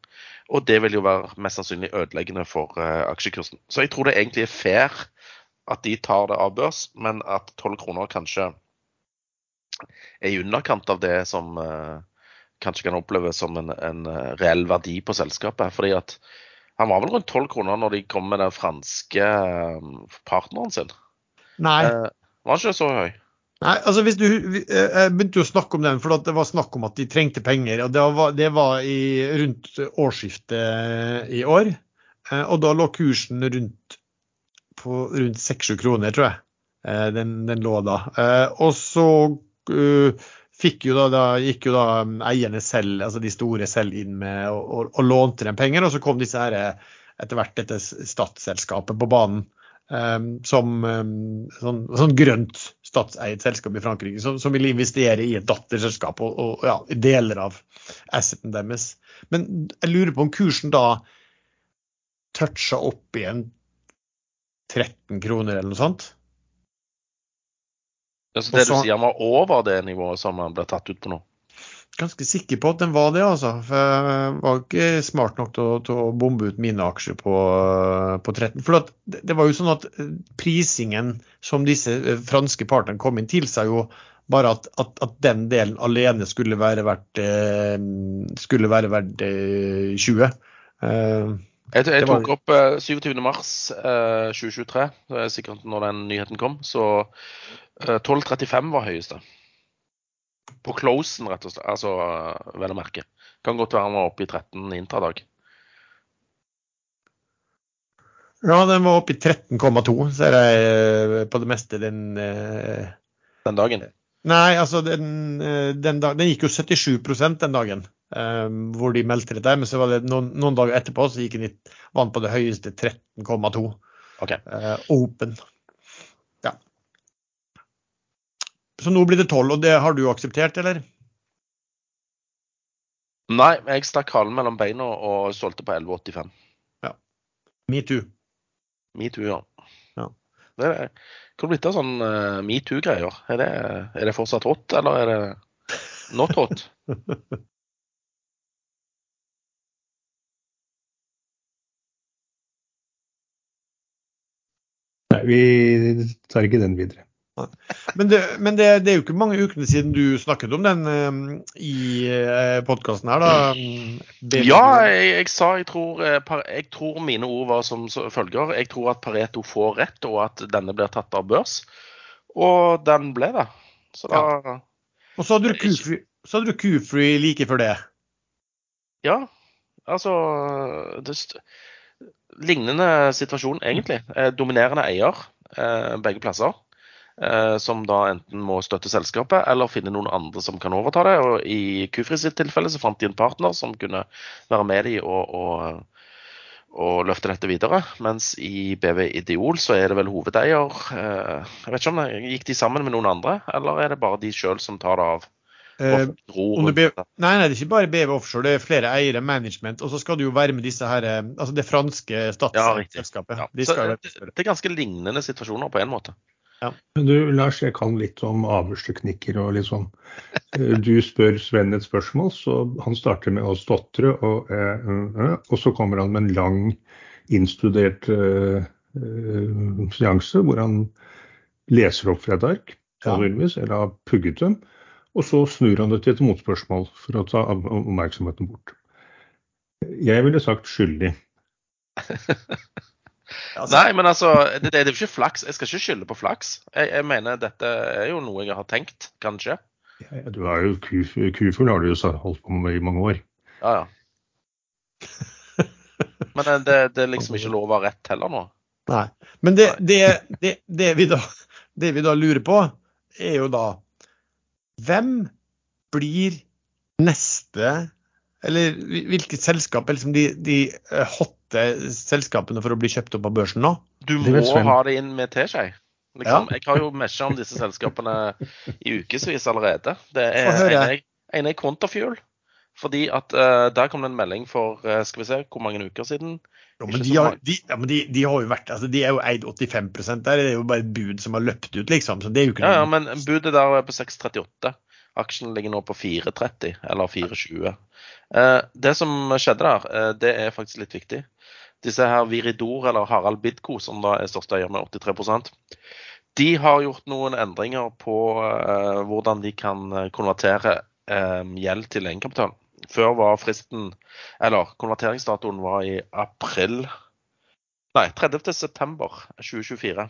Og det vil jo være mest sannsynlig ødeleggende for eh, aksjekursen. Så jeg tror det egentlig er fair at de tar det av børs, men at tolv kroner kanskje er i underkant av det som eh, kanskje kan oppleves som en, en eh, reell verdi på selskapet. fordi at han var vel rundt 12 kroner når de kom med den franske eh, partneren sin. Nei. Eh, var ikke så høy? Nei, altså hvis du eh, Jeg begynte jo å snakke om den, for det var snakk om at de trengte penger. og Det var, det var i, rundt årsskiftet i år. Og da lå kursen rundt på rundt 6-7 kroner, tror jeg. Den, den lå da. Og så fikk jo da, da, gikk jo da eierne selv, altså de store selv inn med og, og, og lånte dem penger. Og så kom disse her, eh, etter hvert dette statsselskapet på banen. Um, som um, sånn, sånn grønt statseid selskap i Frankrike som, som ville investere i et datterselskap og, og ja, deler av asseten deres. Men jeg lurer på om kursen da toucha opp igjen 13 kroner eller noe sånt? Altså, så det du sier han var over det nivået som han ble tatt ut på nå? Ganske sikker på at den var det, altså. For jeg var ikke smart nok til til å bombe ut mine aksjer på, på 13. For det var jo sånn at prisingen som disse eh, franske partnerne kom inn, tilsa jo bare at, at, at den delen alene skulle være verdt, eh, skulle være verdt eh, 20. Jeg, jeg tok opp eh, 27. mars eh, 2023, det er sikkert når den nyheten kom, så eh, 12.35 var høyeste. På closen, rett og slett. Altså, vel å merke. Kan godt være han var oppe i 13 intradag. ja, den var oppe i 13,2, ser jeg eh, på det meste den eh, Den dagen. Nei, altså den, eh, den, dag, den gikk jo 77% den dagen eh, hvor de meldte dette. Men så var det noen, noen dager etterpå så gikk han i, vant på det høyeste 13,2 Okay. Uh, open. Ja. Så nå blir det 12, og det har du akseptert, eller? Nei, jeg stakk halen mellom beina og solgte på 11,85. Metoo. Metoo, ja. Ja. Det er, blir det av sånn uh, metoo-greier? Er, er det fortsatt hot, eller er det not hot? vi tar ikke den videre. Men, det, men det, det er jo ikke mange ukene siden du snakket om den eh, i uh, podkasten her, da. Baby- Ja, jeg, jeg sa jeg tror, eh, jeg tror mine ord var som følger. Jeg tror at Pareto får rett, og at denne blir tatt av børs. Og den ble det. Så da Og så hadde du Q-free så hadde du Q-free like før det. Ja, altså det, st- Lignende situasjon, egentlig. Eh, dominerende eier eh, begge plasser. Eh, som da enten må støtte selskapet eller finne noen andre som kan overta det. Og I Kufri sitt tilfelle så fant de en partner som kunne være med de og, og, og løfte dette videre. Mens i BV Ideol så er det vel hovedeier. Jeg vet ikke om det, Gikk de sammen med noen andre, eller er det bare de sjøl som tar det av? Eh? Nei, nei, det er ikke bare BV Offshore, det er flere eiere, management. Og så skal du jo være med disse her, eh, altså det franske Ja, statsselskapet. Ja. De skal jo det, det er ganske lignende situasjoner på en måte. Men du, Lars, jeg kan litt om avlsteknikker og litt sånn. Eh, Du spør Sven et spørsmål, så han starter med å stotre, og, eh, eh, eh, og så kommer han med en lang, innstudert eh, eh, seanse hvor han leser opp fra et ark. sannsynligvis, eller har pugget dem. Og så snur han det til et motspørsmål for å ta oppmerksomheten bort. Jeg ville sagt skyldig. Altså, Nei, men altså, det, det, er jo ikke flaks. Jeg skal ikke skylde på flaks. Jeg, jeg, mener dette er jo noe jeg har tenkt kanskje. Ja, du er jo Kufugl har du jo holdt på med i mange år. Ja, ja. Men eh, det, det, er liksom ikke lov å ha rett heller nå. Nei. Men det, det, det, vi da, det vi da lurer på, er jo da Hvem blir neste Eller hvilket selskap er liksom de, de eh, hotte selskapene for å bli kjøpt opp av børsen nå? Du må ha det inn med teskje. Liksom. Ja. Jeg har jo mesja om disse selskapene i ukevis allerede. Det er en er Quantafuel. Fordi at uh, Der kom det en melding for uh, skal vi se, hvor mange uker siden. Jo, men, de har, de, ja, men de, de, har, jo vært, altså de er jo eid 85% der. Det er jo bare et bud som har løpt ut, liksom. så det er jo ikke noe... Ja, ja, men budet der er på 6,38. Aksjen ligger nå på 4,30 eller 4,20. Uh, det som skjedde der, det er faktisk litt viktig. Disse her Viridor eller Harald Bidko, som da er største eier med 83% de har gjort noen endringer på hvordan de kan konvertere gjeld til egenkapital. Før var fristen Eller konverteringsdatoen var i april Nei, 30.9.2024.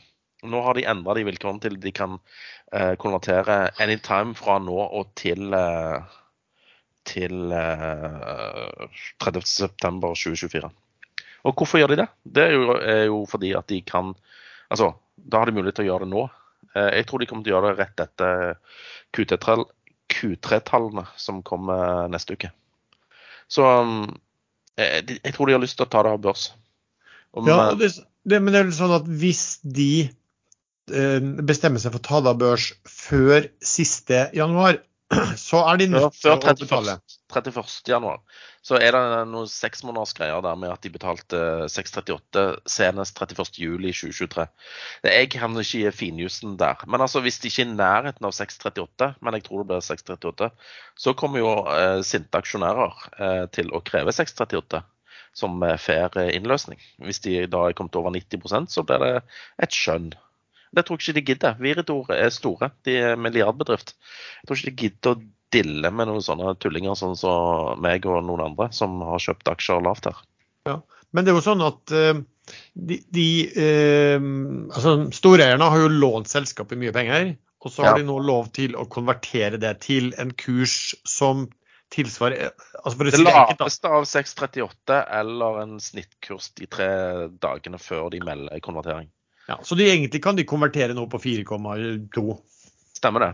Nå har de endra de vilkårene til de kan eh, konvertere anytime fra nå og til eh, til eh, 30.9.2024. Og hvorfor gjør de det? Det er jo, er jo, fordi at de kan Altså, da har de mulighet til å gjøre det nå. Eh, jeg tror de kommer til å gjøre det rett etter Q3-tallene som kommer neste uke. Så um, jeg, jeg, tror de har lyst til å ta det av børs. Om, ja, det, det, men det er jo sånn at hvis de eh, bestemmer seg for å ta det av børs før siste januar, så er de nødt til å betale. 31. januar. Så er det noen seksmånedersgreier der med at de betalte 638 senest 31.07.2023. Jeg kan ikke gi finjussen der. Men altså, hvis de ikke er i nærheten av 638, men jeg tror det blir 638, så kommer jo eh, sinte aksjonærer eh, til å kreve 638 som fair innløsning. Hvis de da er kommet over 90% så blir det et skjønn. Det tror jeg ikke de gidder. Viridor er store, de er milliardbedrift. Jeg tror ikke de gidder å dille med noen sånne tullinger sånn som meg og noen andre som har kjøpt aksjer lavt her. Ja, Men det er jo sånn at uh, de, de uh, altså Storeierne har jo lånt selskapet mye penger. Og så har ja. de nå lov til å konvertere det til en kurs som tilsvarer altså Det laveste av 638 eller en snittkurs de tre dagene før de melder konvertering. Ja, Så de, egentlig kan de konvertere nå på 4,2? Stemmer det.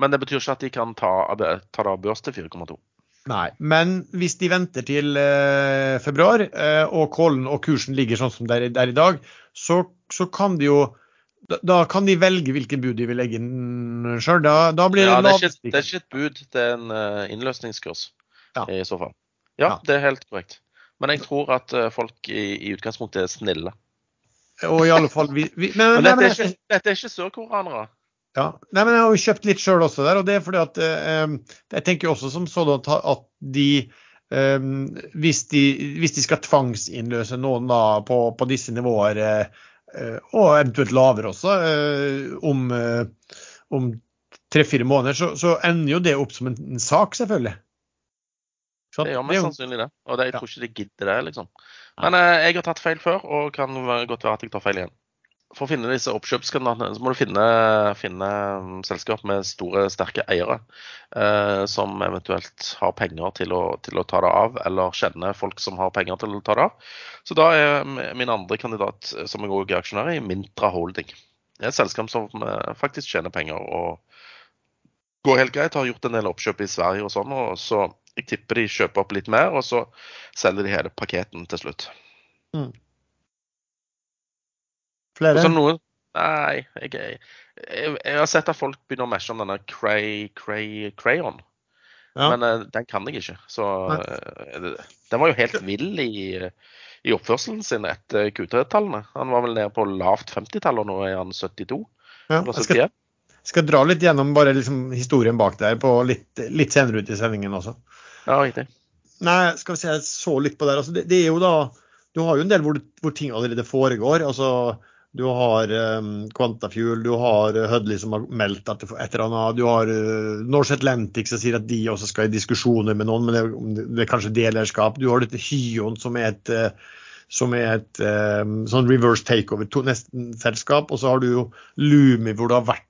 Men det betyr ikke at de kan ta, ta det av børs til 4,2. Nei, men hvis de venter til eh, februar, eh, og kålen og kursen ligger sånn som det er, i dag, så, så, kan de jo da, da, kan de velge hvilken bud de vil legge inn sjøl. Da, da, blir det ja, det er, ikke, det er ikke et bud, det er en uh, innløsningskurs ja. i så fall. Ja, ja, det er helt korrekt. Men jeg tror at uh, folk i, i, utgangspunktet er snille. Og i alle fall vi, vi, men, men, dette, er ikke, dette er ikke sørkoreanere. Ja, Nei, men Jeg har jo kjøpt litt sjøl også der. og det er fordi at eh, Jeg tenker også som sånn at de eh, hvis, de hvis, de skal tvangsinnløse noen da på, på disse nivåer, eh, og eventuelt lavere også, eh, om, eh, om tre-fire måneder, så, så, ender jo det opp som en, en sak, selvfølgelig. Det gjør mest sannsynlig det. Og det, jeg tror ikke de gidder det, liksom. Men eh, jeg har tatt feil før, og kan godt være at jeg tar feil igjen for å finne disse oppkjøpskandidatene, så må du finne, finne um, selskap med store, sterke eiere. Eh, som eventuelt har penger til å, til å, ta det av, eller kjenner folk som har penger til å ta det av. Så da er min andre kandidat, eh, som jeg òg er aksjonær i, Mintra Holding. Det er et selskap som eh, faktisk tjener penger og går helt greit. Har gjort en del oppkjøp i Sverige og sånn. og så Jeg tipper de kjøper opp litt mer, og så selger de hele paketen til slutt. Mm. Flere? Noen, nei, jeg, jeg, jeg, har sett at folk begynner å meshe om denne cray, cray, Crayon. Ja. Men uh, den kan jeg ikke. Så uh, den var jo helt vill i, i oppførselen sin etter Q3-tallene. Han var vel nede på lavt 50-tall, og nå er han 72. Ja, jeg skal, skal, dra litt gjennom bare liksom historien bak der på litt, litt senere ut i sendingen også. Ja, riktig. Nei, skal vi se, jeg så litt på der. Altså, det, det, er jo da Du har jo en del hvor, hvor ting allerede foregår. altså Du har um, Quantafuel, du har uh, Hudley som har meldt at et eller annet. Du har uh, Norse Atlantic som sier at de også skal i diskusjoner med noen, men det, det er kanskje delerskap. Du har dette Hyon som er et, uh, som er et um, sånn reverse takeover, nesten selskap. Og så har du jo Lumi hvor det har vært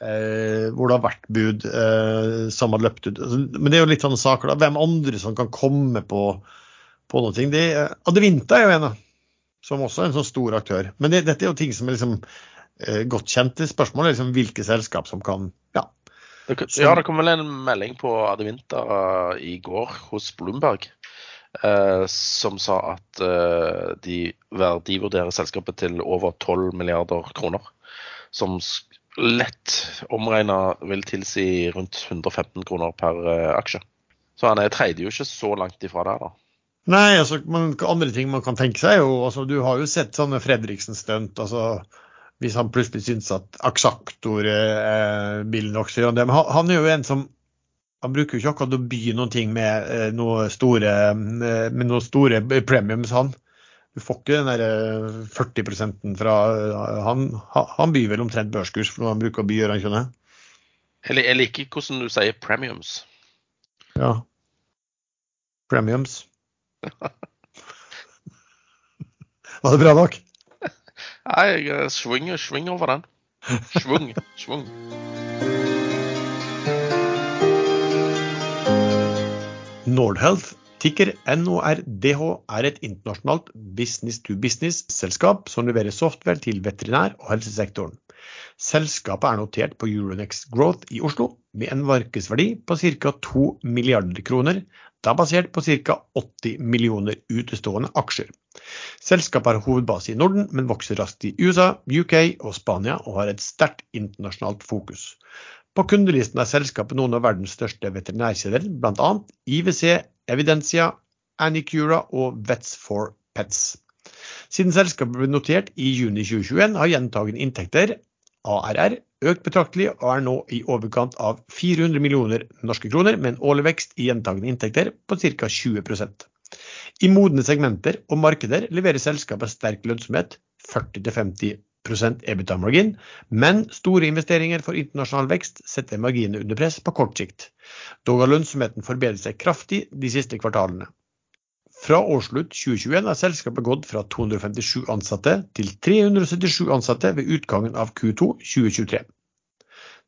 Eh, hvor det har vært bud eh, som har løpt ut. Men det er jo litt sånne saker, da. Hvem andre som kan komme på, på noe? Det, Advinta er jo en som også er en sånn stor aktør. Men det, dette er jo ting som er liksom eh, godt kjente. Spørsmålet er liksom hvilke selskap som kan ja. ja, det kom vel en melding på Advinta uh, i går hos Bloomberg uh, som sa at uh, de verdivurderer selskapet til over 12 milliarder kroner. Som lett omregna vil tilsi rundt 115 kroner per aksje. Så han er tredje jo ikke så langt ifra der, da. Nei, altså, man, andre ting man kan tenke seg, jo altså, Du har jo sett sånne Fredriksen-stunt. altså Hvis han plutselig syns at Aksaktor er billig nok, så gjør det. Men han, han, er jo en som han bruker jo ikke akkurat å by noen ting med eh, noe store, eh, med noen store premiums, han. Du får ikke den der 40 eh, fra han, han byr vel omtrent børskurs for han bruker å by, gjør han ikke det? Jeg liker hvordan du sier premiums. Ja. Premiums. Var det bra nok? Nei, jeg svinger, svinger over den. Svung, svung. Nordhealth, ticker NORDH, er et internasjonalt business-to-business-selskap som leverer software til veterinær- og helsesektoren. Selskapet er notert på Euronext Growth i Oslo med en markedsverdi på ca. 2 milliarder kroner, Det er basert på ca. 80 millioner utestående aksjer. Selskapet har hovedbase i Norden, men vokser raskt i USA, UK og Spania, og har et sterkt internasjonalt fokus. På kundelisten er selskapet noen av verdens største veterinærkjeder, bl.a. IWC, Evidentia, Anicura og Vets for Pets. Siden selskapet ble notert i juni 2021, har gjentagende inntekter ARR økt betraktelig og er nå i overkant av 400 millioner norske kroner, med en årlig vekst i gjentagende inntekter på ca. 20% I modne segmenter og markeder leverer selskapet sterk lønnsomhet, 40-50 EBITDA-margin, men store investeringer for internasjonal vekst setter marginene under press på kort sikt. Dog har lønnsomheten forbedret seg kraftig de siste kvartalene. Fra årsslutt 2021 har selskapet gått fra 257 ansatte til 377 ansatte ved utgangen av Q2 2023.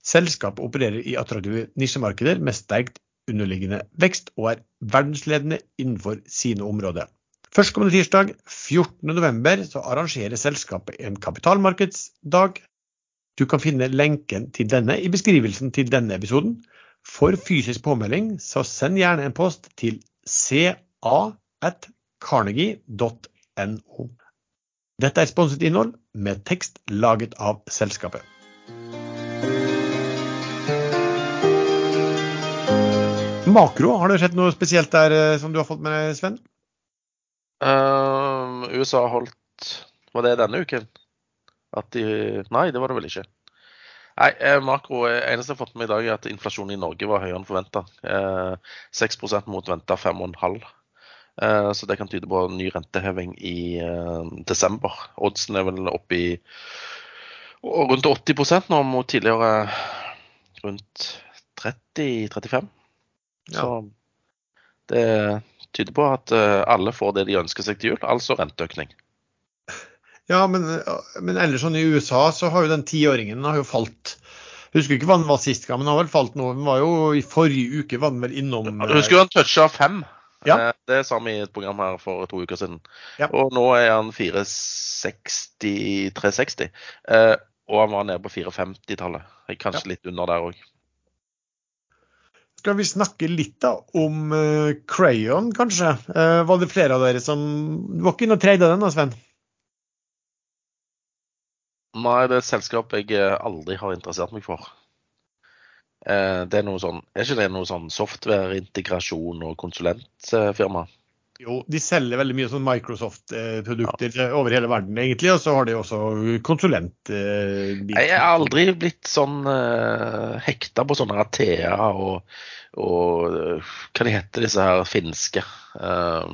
Selskapet opererer i attraktive nisjemarkeder med sterkt underliggende vekst og er verdensledende innenfor sine områder. Førstkommende tirsdag 14.11 så arrangerer selskapet en kapitalmarkedsdag. Du kan finne lenken til denne i beskrivelsen til denne episoden. For fysisk påmelding så send gjerne en post til ca.carnegie.no. Dette er sponset innhold med tekst laget av selskapet. Makro, har det skjedd noe spesielt der eh, som du har fått med deg, Sven? Uh, USA har holdt Var det denne uken? At de Nei, det var det vel ikke. Nei, eh, makro eneste jeg har fått med i dag, er at inflasjonen i Norge var høyere enn forventa. Uh, 6 mot venta 5,5 Eh, så det kan tyde på ny renteheving i eh, desember. Oddsen er vel oppe i rundt 80% nå, mot tidligere rundt 30-35. Ja. Så det tyder på at eh, alle får det de ønsker seg til jul, altså renteøkning. Ja, men, men ellers sånn i USA så har jo den tiåringen har jo falt. Husker ikke hva den var sist gang, men den har vel falt nå. Den var jo I forrige uke var den vel innom husker han toucha fem. Ja. Eh, det sa vi i et program her for to uker siden. Ja. Og nå er han 460 360. Eh, og han var nede på 450-tallet. Kanskje ja. litt under der òg. Skal vi snakke litt da om uh, Crayon, kanskje? Uh, var det flere av dere som Du var ikke inne og treide den da, Sven? Nei, det er et selskap jeg aldri har interessert meg for. Uh, det er noe sånn, er ikke det noe sånn softwareintegrasjon og konsulentfirma? Jo, de selger veldig mye sånn Microsoft-produkter ja. over hele verden, egentlig. Og så har de også konsulentbiter. Jeg har aldri blitt sånn uh, hekta på sånne Athea og, og uh, hva de heter disse her finske? Uh,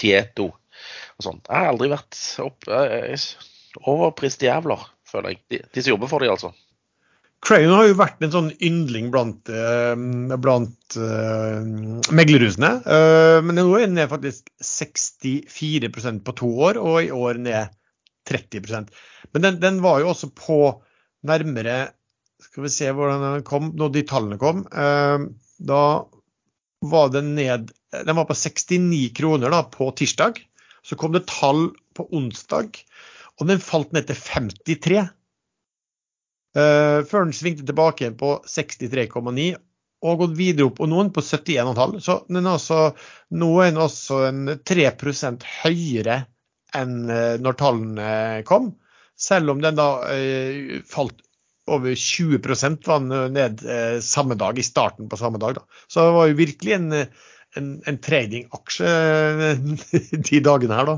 Tieto og sånt. Jeg har aldri vært opp... uh, overprist jævler, føler jeg. De, de som jobber for de, altså. Crayon har jo vært en sånn yndling blant, uh, blant uh, meglerhusene. Uh, men nå er den ned faktisk 64% på to år, og i år ned 30% Men den, den var jo også på nærmere Skal vi se hvordan den kom, når de tallene kom. Da var den ned Den var på 69 kroner da, på tirsdag. Så kom det tall på onsdag, og den falt ned til 53. Uh, før den svingte tilbake igjen på 63,9 og gått videre opp, og noen på 71,5. Så den er altså, nå er den også en 3 høyere enn uh, når tallene kom. Selv om den da uh, falt over 20 var den ned samme dag, i starten på samme dag. Da. Så det var jo virkelig en, en, en trading-aksje de dagene her, da.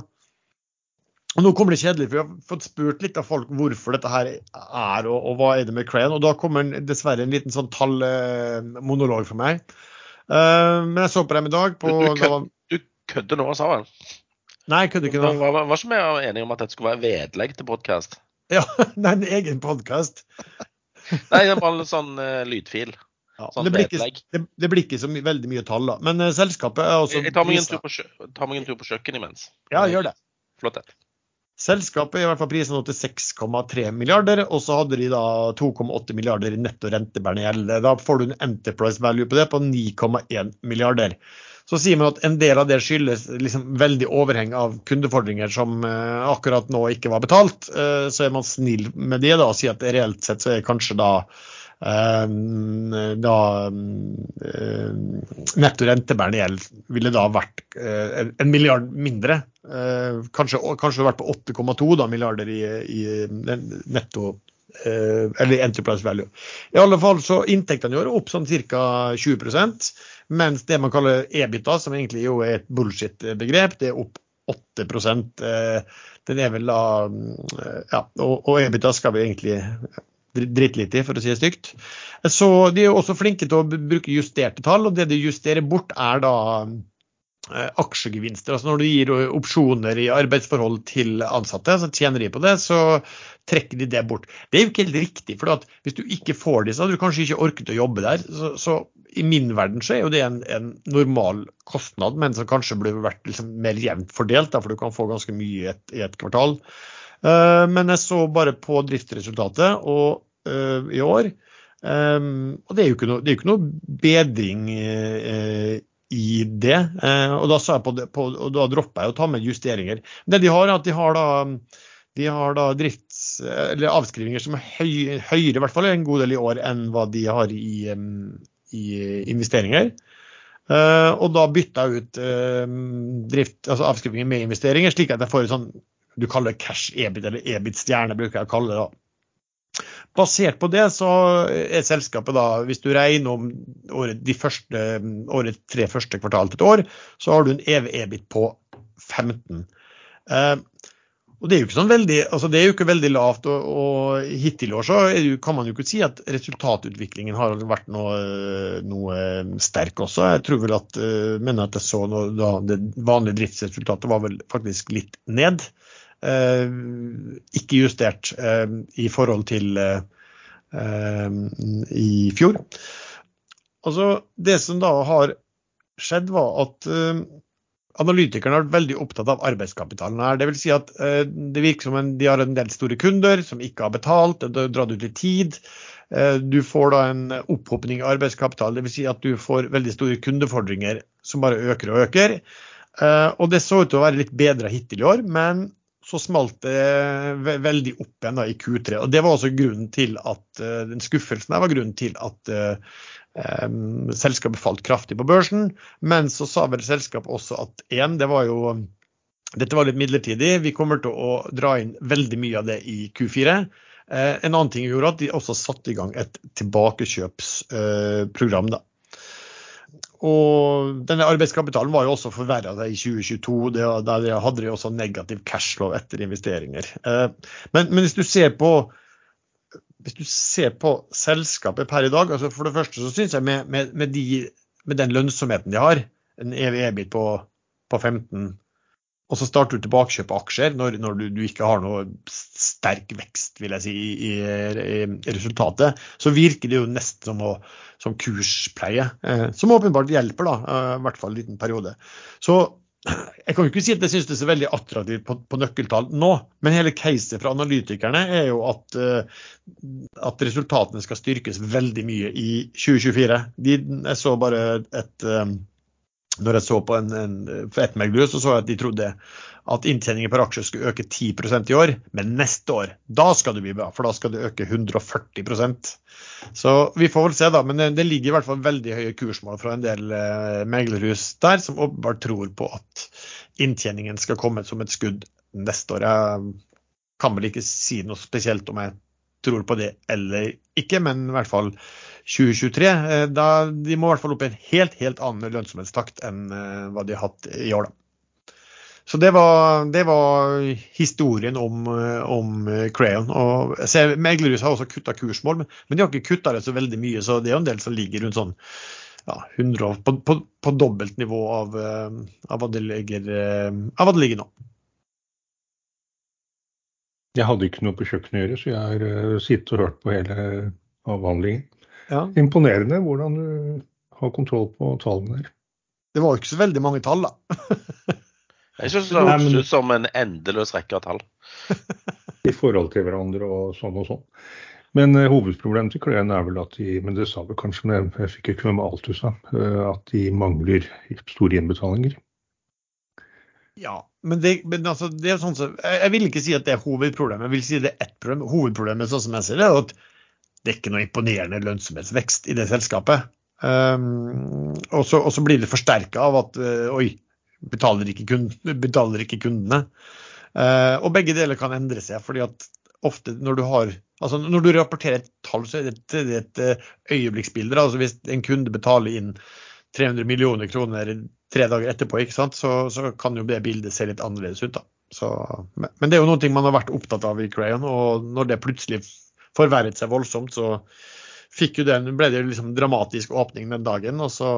Og Nå kommer det kjedelig, for vi har fått spurt litt av folk hvorfor dette her er, og, og hva er det med Crayon. Og da kommer dessverre en liten sånn tallmonolog for meg. Uh, men jeg så på dem i dag. På, du, kød, du kødder nå, sa han? Nei, jeg kødder ikke nå. Var, var ikke vi enige om at dette skulle være vedlegg til podkast? Ja, det er en egen podkast. Nei, det er bare en sånn uh, lydfil. Ja, sånn det, blir ikke, det, det, blir ikke, så my, veldig mye tall, da. Men uh, selskapet er også Jeg tar meg en tur på, på kjøkkenet imens. Ja, gjør det. Flott. Selskapet i hvert fall prisen til 6,3 milliarder, og så hadde de da 2,8 milliarder i netto rentebærende gjeld. Da får du en enterprise value på det på 9,1 milliarder. Så sier man at en del av det skyldes liksom veldig overheng av kundefordringer som eh, akkurat nå ikke var betalt. Eh, så er man snill med det da, og sier at reelt sett så er kanskje da da ehm, netto rentebærende gjeld ville da vært eh, en milliard mindre. Eh, kanskje, kanskje vært på 8,2 milliarder i, i netto eh, eller enterprise value. I alle fall så Inntektene i år opp sånn ca. 20% mens det man kaller EBITDA, som egentlig jo er et bullshit-begrep, det er opp 8% Den er vel da Ja, og, og EBITDA skal vi egentlig drittlite i, for å si det stygt. Så de er også flinke til å bruke justerte tall, og det de justerer bort, er da eh, aksjegevinster. Altså når du gir opsjoner i arbeidsforhold til ansatte, så tjener de på det, så trekker de det bort. Det er jo ikke helt riktig, for hvis du ikke får så hadde du kanskje ikke orket å jobbe der. Så, så i min verden så er jo det en, en, normal kostnad, men som kanskje burde vært liksom mer jevnt fordelt, da, for du kan få ganske mye i et, i et kvartal. Eh, men jeg så bare på driftsresultatet og, uh, i år. Um, og det er jo ikke noe, ikke noe bedring i det. og da sa jeg på og da droppa jeg å ta med justeringer. Det de har, er at de har da, de har da drifts, eller avskrivinger som er høy, høyere, i hvert fall en god del i år, enn hva de har i, i investeringer. Uh, og da bytta jeg ut uh, drift, altså avskrivninger med investeringer, slik at jeg får sånn du kaller det cash EBIT, eller EBIT-stjerne, bruker jeg å kalle det. da. Basert på det så er selskapet da, hvis du regner om året, de første, året tre første kvartal til et år, så har du en EV-EBIT på 15. Eh, og det er jo ikke sånn veldig, altså det er jo ikke veldig lavt, og, og hittil i år så jo, kan man jo ikke si at resultatutviklingen har vært noe, noe sterk også. Jeg tror vel at, uh, mener at jeg så noe, da det vanlige driftsresultatet var vel faktisk litt ned. Eh, ikke justert eh, i forhold til eh, i fjor. Altså, det som da har skjedd, var at analytikerne har vært veldig opptatt av arbeidskapitalen her. Det vil si at det virker som en, de har en del store kunder som ikke har betalt, det har dratt ut i tid. Du får da en opphopning av arbeidskapital, dvs. Si at du får veldig store kundefordringer som bare øker og øker. Og det så ut til å være litt bedre hittil i år, men så smalt det veldig opp igjen da, i Q3. og Det var også grunnen til at uh, den skuffelsen var grunnen til at um, selskapet falt kraftig på børsen. Men så sa vel selskapet også at én, det var jo dette var litt midlertidig. Vi kommer til å dra inn veldig mye av det i Q4. Uh, en annen ting gjorde at de også satte i gang et tilbakekjøpsprogram. da. Og denne arbeidskapitalen var jo også forverra i 2022. Det, der hadde de også negativ cashflow etter investeringer. Eh, men, men, hvis du på hvis du ser på selskapet per i dag, altså for det første så syns jeg med, med, med, de, med, den lønnsomheten de har, en evig EBIT på, på 15 og så starter du tilbakekjøp av aksjer når, når du, du, ikke har noe sterk vekst vil jeg si, i, i, i resultatet, så virker det jo nesten som, å, som kurspleie. Eh, som åpenbart hjelper, da, eh, i hvert fall en liten periode. Så jeg kan jo ikke si at jeg synes det er så veldig attraktivt på, på nøkkeltall nå, men hele caset fra analytikerne er jo at, eh, at, resultatene skal styrkes veldig mye i 2024. De, jeg så bare et um, når jeg så på en, en for ett megler, så så jeg at de trodde at inntjeningen per aksje skulle øke 10% i år, men neste år, da skal det bli bra, for da skal det øke 140% Så vi får vel se, da. Men det, det ligger i hvert fall veldig høye kursmål fra en del eh, meglerhus der, som åpenbart tror på at inntjeningen skal komme som et skudd neste år. Jeg kan vel ikke si noe spesielt om jeg tror på det eller ikke, men i hvert fall 2023. Eh, da, de må i hvert fall opp i en helt, helt annen lønnsomhetstakt enn eh, hva de har hatt i år. da. Så det var, det var historien om, om, Crayon. Og jeg Meglerhus har også kutta kursmål, men, de har ikke kutta det så veldig mye. Så det er jo en del som ligger rundt sånn ja, 100, på, på, på dobbelt nivå av, eh, av, hva ligger, eh, av hva det ligger nå. Jeg hadde ikke noe på kjøkkenet å gjøre, så jeg har uh, sittet og hørt på hele avhandlingen. Ja. Imponerende hvordan du har kontroll på tallene der. Det var jo ikke så veldig mange tall, da. Jeg syns det høres ut som en endeløs rekke av tall. I forhold til hverandre og sånn og sånn. Men uh, hovedproblemet til klærne er vel at de men det sa du kanskje, men jeg fikk ikke med meg alt du sa, uh, at de mangler store innbetalinger. Ja, men, det, men altså, det er sånn som, jeg, vil ikke si at det er hovedproblemet. Jeg vil si det er ett problem. Hovedproblemet sånn som jeg ser det, er at det er ikke noe imponerende lønnsomhetsvekst i det selskapet. Um, og, så, blir det forsterka av at uh, oi, betaler ikke, kundene. Betaler ikke kundene. Uh, og begge deler kan endre seg. fordi at ofte når du har altså når du rapporterer et tall, så er det et, et eh, øyeblikksbilde. Altså hvis en kunde betaler inn 300 millioner kroner tre dager etterpå, ikke sant? Så, så kan jo det bildet se litt annerledes ut. da. Så, men det er jo noe man har vært opptatt av i Crayon. Og når det plutselig forverret seg voldsomt, så fikk jo den, ble det liksom dramatisk åpning den dagen. Og så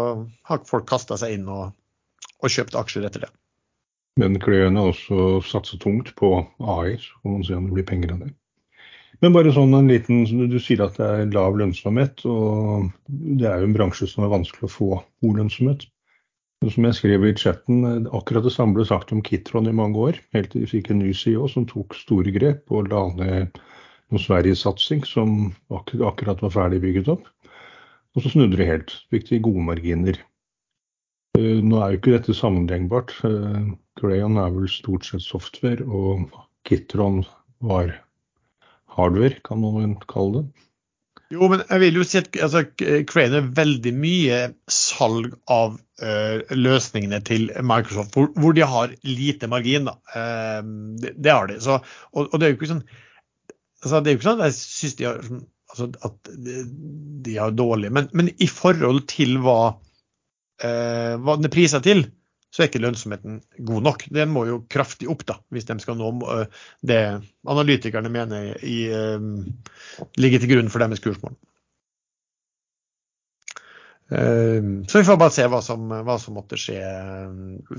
har folk kasta seg inn og og kjøpt aksjer etter det. Men Crayon har også satsa tungt på AI, så kan man se om det blir penger av det. Men bare sånn en liten, Du sier at det er lav lønnsomhet, og det er jo en bransje som er vanskelig å få god lønnsomhet. Som jeg skrev i chatten, akkurat det samme ble sagt om Kitron i mange år. Helt til vi fikk en ny CEO som tok store grep og la ned noen Sverigesatsing, som akkurat var ferdig bygget opp. Og så snudde det helt. Fikk de gode marginer. Eh, nå er jo ikke dette sammenlignbart. Crayon eh, er vel stort sett software, og Kitron var hardware, kan man kalle det. Jo, men jeg vil jo si at altså, er veldig mye salg av uh, løsningene til Microsoft, hvor, hvor, de har lite margin. Da. Uh, det, det, har de. Så, og, og, det er jo ikke sånn altså, det er jo ikke sånn at jeg syns de har altså, at de, har dårlig, men, men i forhold til hva uh, hva den er prisa til, så er ikke lønnsomheten god nok. Den må jo kraftig opp da, hvis de skal nå eh, det analytikerne mener i, eh, ligger til grunn for deres kursmål. Eh, så vi får bare se hva som, hva som måtte skje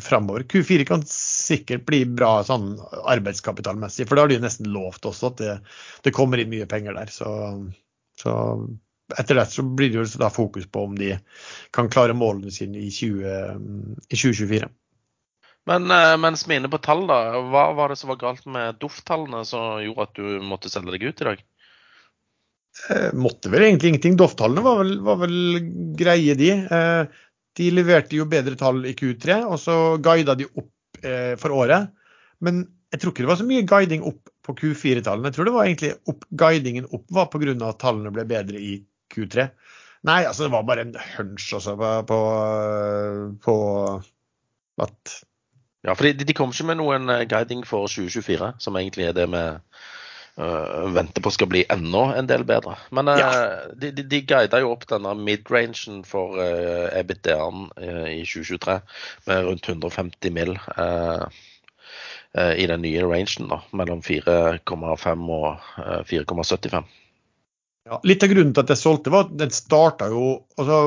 framover. Q4 kan sikkert bli bra sånn arbeidskapitalmessig, for da har de nesten lovt også at det, det kommer inn mye penger der. Så, så etter det så blir det jo da fokus på om de kan klare målene sine i, 20, i 2024. Men eh, mens vi er inne på tall, da, hva var det som var galt med DOF-tallene som gjorde at du måtte selge deg ut i dag? Eh, måtte vel egentlig ingenting. DOF-tallene var, var, vel greie, de. Eh, de leverte jo bedre tall i Q3, og så guida de opp eh, for året. Men jeg tror ikke det var så mye guiding opp på Q4-tallene. Jeg tror det var egentlig opp, guidingen opp var pga. at tallene ble bedre i Q3. Nei, altså det var bare en hunch også på, på, på at Ja, for de, de, kom ikke med noen eh, guiding for 2024, som egentlig er det vi uh, venter på skal bli enda en del bedre. Men uh, ja. de, de, de guida jo opp denne mid-rangen for uh, EBITDA-en uh, i 2023 med rundt 150 mill. i den nye rangen, da, mellom 4,5 og 4,75. Ja, litt av grunnen til at jeg solgte, var at den starta jo, altså,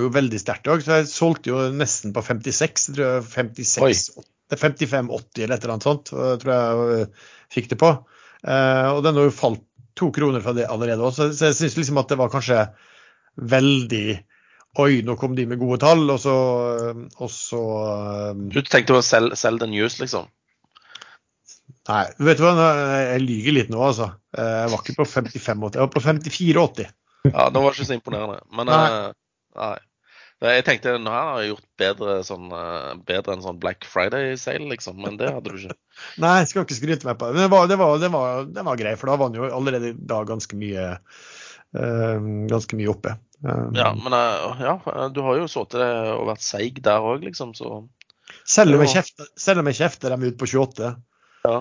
jo veldig sterkt. Så jeg solgte jo nesten på 56. 56 det er 55,80 eller et eller annet sånt, eh, tror jeg eh, fikk det på. Eh, og den har jo falt to kroner fra det allerede òg, så, jeg syns liksom at det var kanskje veldig Oi, nå kom de med gode tall, og så, og så eh, Du tenkte å selge, selge the news, liksom? Nei, vet du hva, jeg lyver litt nå, altså. Eh, Jeg var ikke på 55,80, jeg var på 54,80. Ja, det var ikke så imponerende. Men Nei. eh, nei. Jeg tenkte nå her har jeg gjort bedre, sånn, eh, bedre enn sånn Black Friday-sale, liksom. Men det hadde du ikke. Nei, jeg skal ikke skryte meg på det. Men det var, det var, det var, det var grei, for da var den jo allerede da ganske mye ganske mye oppe. Ja, men ja, du har jo sittet og vært seig der òg, liksom, så selv om jeg kjefter dem ut på 28. ja.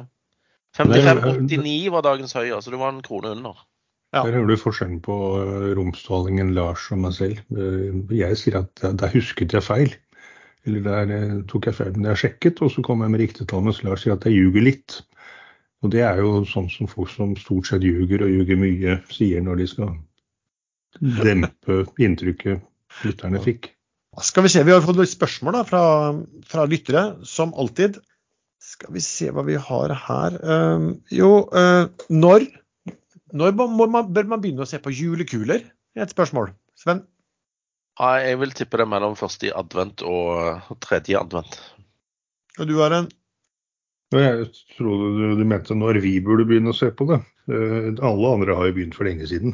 55,89 var dagens høye, så du var en krone under. Ja. Der hører du forskjellen på eh, romsdalingen Lars og meg selv. Eh, Jeg sier at der, husket jeg feil. Eller der eh, tok jeg feil, men jeg sjekket, og så kom jeg med riktig tall, mens Lars sier at jeg ljuger litt. Og det er jo sånn som folk som stort sett ljuger og ljuger mye, sier når de skal dempe inntrykket lytterne fikk. Skal vi se, vi har fått litt spørsmål da, fra, fra lyttere, som alltid. Skal vi se hva vi har her. Eh, jo, eh, når, når må må man, bør man begynne å se på julekuler? er Et spørsmål. Sven? Jeg vil tippe det mellom første advent og tredje advent. Og du har en jeg trodde du, du mente når vi burde begynne å se på det. Eh, Alle andre har jo begynt for lenge siden.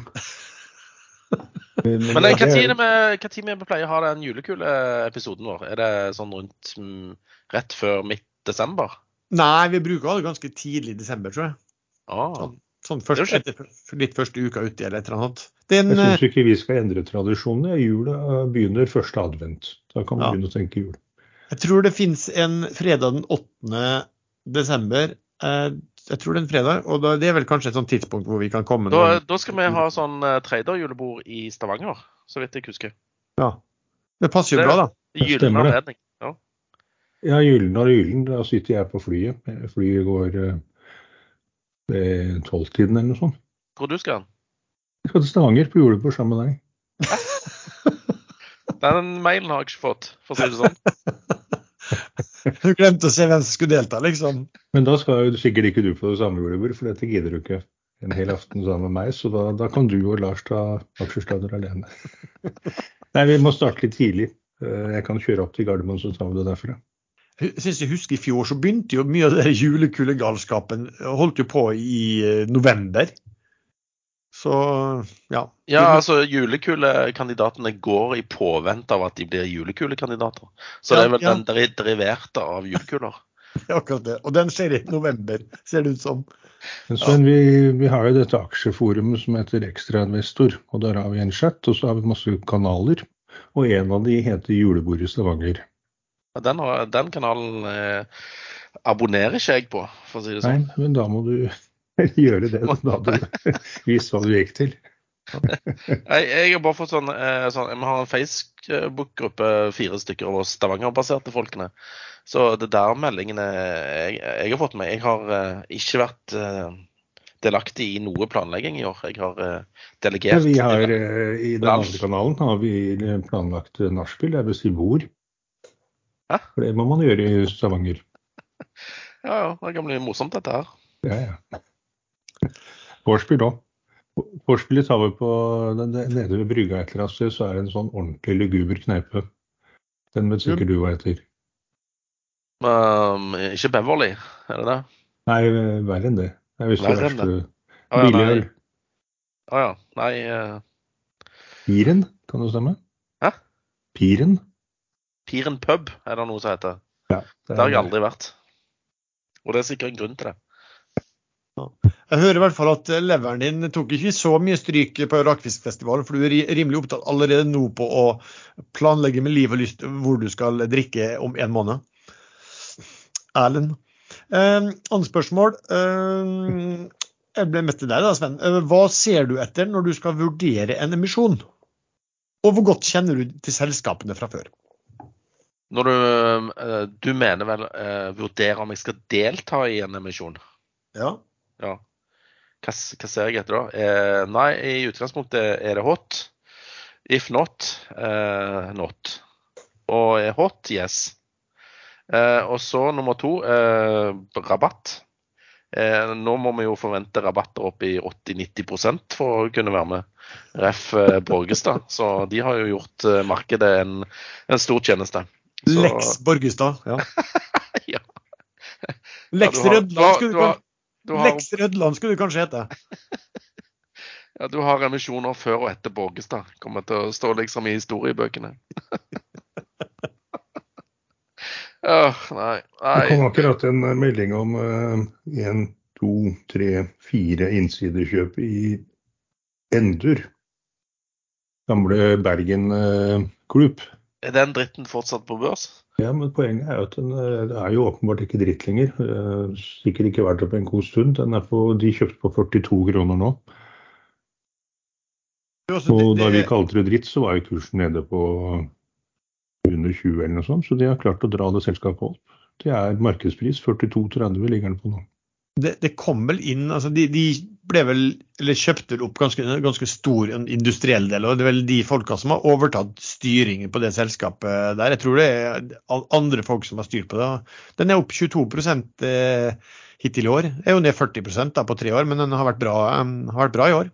Men hva tid vi hva tid vi pleier å ha den julekuleepisoden vår? Er det sånn rundt mm, rett før midt desember? Nei, vi bruker det ganske tidlig i desember, tror jeg. Ah, Sånn, sånn først, etter, litt første uka uti eller et eller annet. Den, Jeg eh, syns ikke vi skal endre tradisjonene. Jula begynner første advent. Da kan man Ja. begynne å tenke jul. jeg tror det fins en fredag den 8. desember. Eh, jeg tror det er en fredag, og da, det er vel kanskje et sånt tidspunkt hvor vi kan komme. da, da skal vi ha sånn traderjulebord i Stavanger, så vidt jeg husker. Ja. Det passer jo Det- bra, da. Det Gyllen stemmer anledning. Ja. Ja, Gyllen og Gyllen. Da sitter jeg på flyet. Flyet går eh, ved tolvtiden eller noe sånt. Hvor du skal? Jeg skal til Stavanger på julebord sammen med deg. Den mailen har jeg ikke fått, for å si det sånn. Du glemte å se hvem som skulle delta, liksom. Men da skal jo sikkert ikke du på det samme julebordet, for dette gidder du ikke en hel aften sammen med meg. Så da, da kan du og Lars ta aksjesladder alene. Nei, vi må starte litt tidlig. Eh, Jeg kan kjøre opp til Gardermoen, så tar vi det derfra. Synes jeg husker I fjor så begynte jo mye av den julekulegalskapen holdt jo på i eh, november. Så ja. Ja, altså julekulekandidatene går i påvente av at de blir julekulekandidater. Så det er vel Ja, ja. den der deriverte av julekuler. akkurat det. Og den skjer i november, ser det ut som. Men Sven, vi, vi har jo dette aksjeforumet som heter Ekstrainvestor. Og der har vi en chat, og så har vi masse kanaler. Og en av de heter Julebord i Stavanger. Den, har, den kanalen eh, abonnerer ikke jeg på, for å si det sånn. Nei, men da må du gjøre det. Da du viser hva du gikk til. Nei, jeg har bare fått sånn, eh, sånn Vi har en Facebook-gruppe, fire stykker av oss Stavanger-baserte folkene. Så det der meldingene jeg, jeg har fått med Jeg har eh, ikke vært eh, delaktig i noe planlegging i år. Jeg har eh, Ja, vi har, eh, I den andre kanalen har vi planlagt nachspiel. der vi bord. Hæ? For det må man gjøre i Stavanger. Ja, ja, det kan bli morsomt, dette her. Ja, ja. Vorspiel òg. Vorspiel tar vi på nede ved brygga et eller annet sted, så er det en sånn ordentlig luguber kneipe. Den vet sikkert du hva heter. Um, ikke Beverly, er det det? Nei, verre enn det. Det er visst det verste. Å ja, Billigøl. nei. øl. Ja. Nei uh... Piren, kan det stemme? Hæ? Piren? Piren pub er det noe som heter. Ja. Det har jeg aldri vært. Og det er sikkert en grunn til det. Jeg hører i hvert fall at leveren din tok ikke så mye stryk på Rakfiskfestivalen, for du er rimelig opptatt allerede nå på å planlegge med liv og lyst hvor du skal drikke om en måned. Erlend. Eh, Annet spørsmål. Eh, jeg ble med til deg da, Sven. Eh, hva ser du etter når du skal vurdere en emisjon? Og hvor godt kjenner du til selskapene fra før? Når du, eh, du mener vel eh, vurdere om jeg skal delta i en emisjon? Ja. Ja. Hva, hva ser jeg etter da? Eh, nei, i utgangspunktet er det hot. If not, eh, not. Og er hot, yes. Eh, og så nummer to, eh, rabatt. Eh, nå må vi jo forvente rabatter opp i 80-90% for å kunne være med. Ref. Borgestad. Så de har jo gjort markedet en, en stor tjeneste. Så, Lex Borgestad. Ja. ja. Lex Rødland skulle du du har- du Lex Rødland skulle det kanskje hete. ja, du har emisjoner før og etter Borgestad. Kommer til å stå liksom i historiebøkene. Åh, nei. Det kom akkurat en eh, melding om én, to, tre, fire innsidekjøp i Endur. Gamle Bergen Klubb. Group. Er den dritten fortsatt på børs? Ja, men poenget er jo at den eh, er jo åpenbart ikke dritt lenger. Eh, Sikkert ikke vært det på en god stund. Den er på, de kjøpte på 42 kroner nå. Det er Og det- da vi kalte det dritt, så var jo kursen nede på under 20 eller noe sånt. Så de har klart å dra det selskapet opp. Det er markedspris. 42,30 ligger den på nå. det, det kom vel inn altså de, de ble vel, eller kjøpte opp ganske, ganske stor en industriell del. og Det er vel de folka som har overtatt styringen på det selskapet der. Jeg tror det er andre folk som har styrt på det. Den er opp 22 eh, hittil i år. Er jo ned 40 da, på tre år, men den har vært bra, eh, har vært bra i år.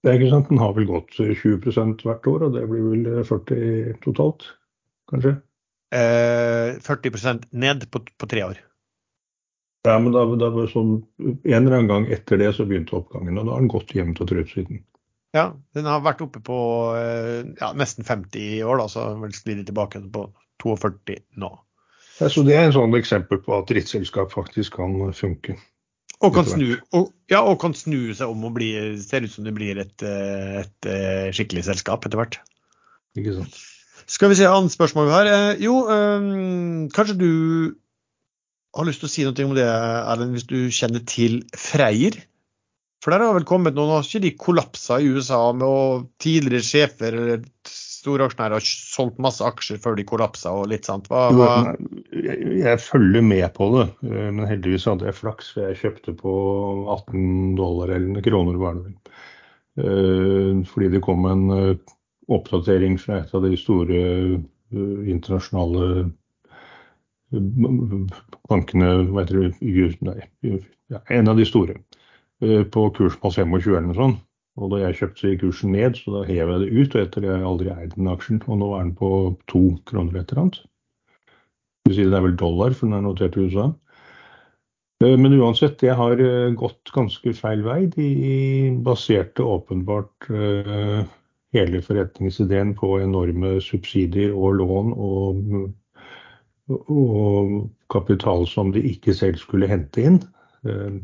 Det er ikke sant, Den har vel gått 20% hvert år, og det blir vel 40 totalt, kanskje? Eh, 40% ned på, på tre år. Ja, men da, da var sånn, En eller annen gang etter det så begynte oppgangen, og da har den gått jevnt og trutt siden. Ja, den har vært oppe på eh, ja, nesten 50 i år, da, så vel sklir tilbake på 42 nå. Ja, så Det er en sånn eksempel på at drittselskap faktisk kan funke. Og kan, snu, og, ja, og kan snu seg om og bli, ser ut som det blir et, eh, et, eh, skikkelig selskap etter hvert. ikke sant? Skal vi se annet spørsmål vi har. Jo, øh, kanskje du har lyst til å si noe om det, Erlend, hvis du kjenner til Freyr? For der har vel kommet noen, har ikke de kollapsa i USA med å tidligere sjefer eller store aksjonærer har solgt masse aksjer før de kollapsa og litt sant? Hva, hva, Jeg, jeg følger med på det, men heldigvis hadde jeg flaks. for Jeg kjøpte på 18 dollar eller kroner, var det vel. Eh, Fordi det kom en eh, oppdatering fra et av de store eh, internasjonale bankene, hva heter det, nei, en av de store, eh, på kurs på 25 eller noe sånt. Og da jeg kjøpte, kursen ned, så da hev jeg det ut. Og etter det har jeg aldri eid den aksjen. Og nå er den på to kroner et eller annet. Det vil det er vel dollar, for den er notert i USA. Eh, Men uansett, det har eh, gått ganske feil vei. De baserte åpenbart hele forretningsideen på enorme subsidier og lån og, og kapital som de ikke selv skulle hente inn. Eh,